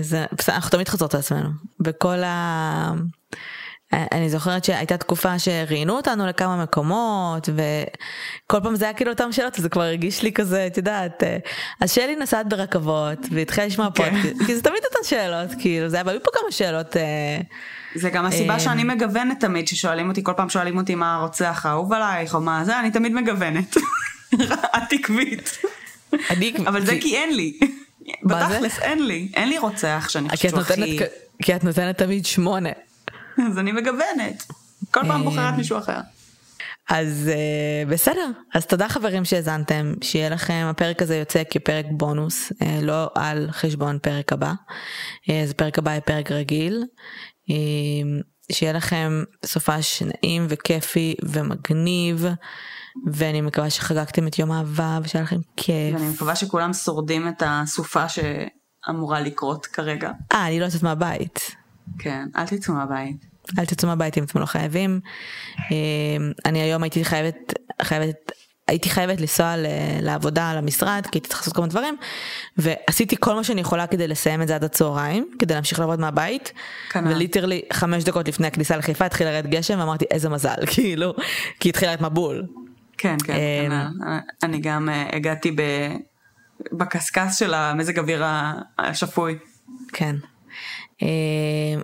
זה, אנחנו תמיד חוזרות על עצמנו. בכל ה... אני זוכרת שהייתה תקופה שראיינו אותנו לכמה מקומות וכל פעם זה היה כאילו אותם שאלות וזה כבר הרגיש לי כזה את יודעת אה, אז שלי נסעת ברכבות והתחילה לשמוע כן. פודקאסט כי זה תמיד אותן שאלות כאילו זה היה פה כמה שאלות. אה, זה גם הסיבה אה, שאני מגוונת תמיד ששואלים אותי כל פעם שואלים אותי מה הרוצח האהוב עלייך או מה זה אני תמיד מגוונת. *laughs* את עקבית. אבל זה כי אין לי. בתכלס אין לי אין לי רוצח שאני חושבת שהוא הכי. כי את נותנת תמיד שמונה. אז אני מגוונת. כל פעם בוחרת מישהו אחר. אז uh, בסדר אז תודה חברים שהאזנתם שיהיה לכם הפרק הזה יוצא כפרק בונוס uh, לא על חשבון פרק הבא uh, אז פרק הבא יהיה פרק רגיל uh, שיהיה לכם סופש נעים וכיפי ומגניב ואני מקווה שחגגתם את יום האהבה ושהיה לכם כיף. ואני מקווה שכולם שורדים את הסופה שאמורה לקרות כרגע. אה אני לא יוצאת מהבית. כן אל תצאו מהבית. אל תצאו מהבית אם אתם לא חייבים. אמ, אני היום הייתי חייבת, חייבת, הייתי חייבת לנסוע לעבודה למשרד כי הייתי צריכה לעשות מיני דברים ועשיתי כל מה שאני יכולה כדי לסיים את זה עד הצהריים כדי להמשיך לעבוד מהבית וליטרלי חמש דקות לפני הכניסה לחיפה התחיל לרדת גשם ואמרתי איזה מזל *laughs* כאילו כי התחיל לרדת מבול. כן כן, כן אני גם אה, הגעתי בקשקש של המזג אוויר השפוי. כן אה,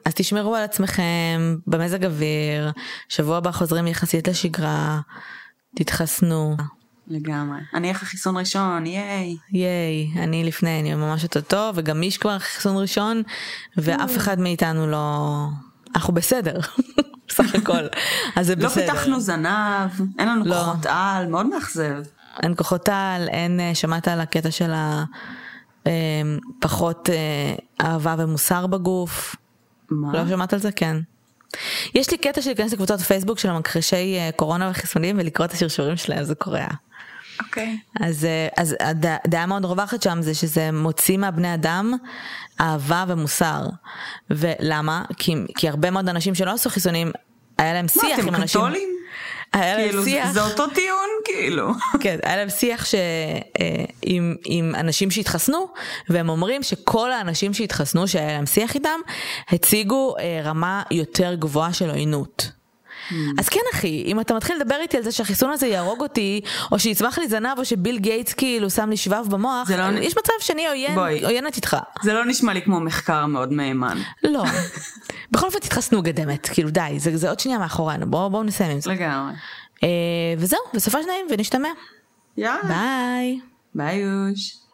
אז תשמרו על עצמכם במזג אוויר, שבוע הבא חוזרים יחסית לשגרה, תתחסנו. לגמרי. אני אחרי חיסון ראשון, ייי. ייי, אני לפני, אני ממש אותו וגם מיש כבר חיסון ראשון, ואף אחד מאיתנו לא... אנחנו בסדר, *laughs* בסך הכל. אז זה לא בסדר. לא פיתחנו זנב, אין לנו לא. כוחות על, מאוד מאכזב. אין כוחות על, אין, אה, שמעת על הקטע של ה... אמ, פחות אה, אהבה ומוסר בגוף. מה? לא שמעת על זה? כן. יש לי קטע של להיכנס לקבוצות פייסבוק של המכחישי אה, קורונה וחיסונים ולקרוא את השרשורים שלהם זה קורע. אוקיי. Okay. אז, אה, אז הדעה מאוד רווחת שם זה שזה מוציא מהבני אדם אהבה ומוסר. ולמה? כי, כי הרבה מאוד אנשים שלא עשו חיסונים היה להם שיח מה, עם אנשים. מה אתם קתולים? היה להם כאילו, שיח, זה אותו טיעון, כאילו. *laughs* כן, היה להם שיח ש... אה, עם, עם אנשים שהתחסנו, והם אומרים שכל האנשים שהתחסנו, שהיה להם שיח איתם, הציגו אה, רמה יותר גבוהה של עוינות. אז כן אחי, אם אתה מתחיל לדבר איתי על זה שהחיסון הזה יהרוג אותי, או שיצמח לי זנב, או שביל גייטס כאילו שם לי שבב במוח, לא- יש מצב שאני עוין. עוינת איתך. זה לא נשמע לי כמו מחקר מאוד מהימן. לא. בכל אופן תתחסנו גדמת, כאילו די, זה, זה עוד שנייה מאחורינו, בואו בוא נסיים עם זה. לגמרי. אה, וזהו, בסופו של ונשתמע. יאללה. ביי. ביי יוש.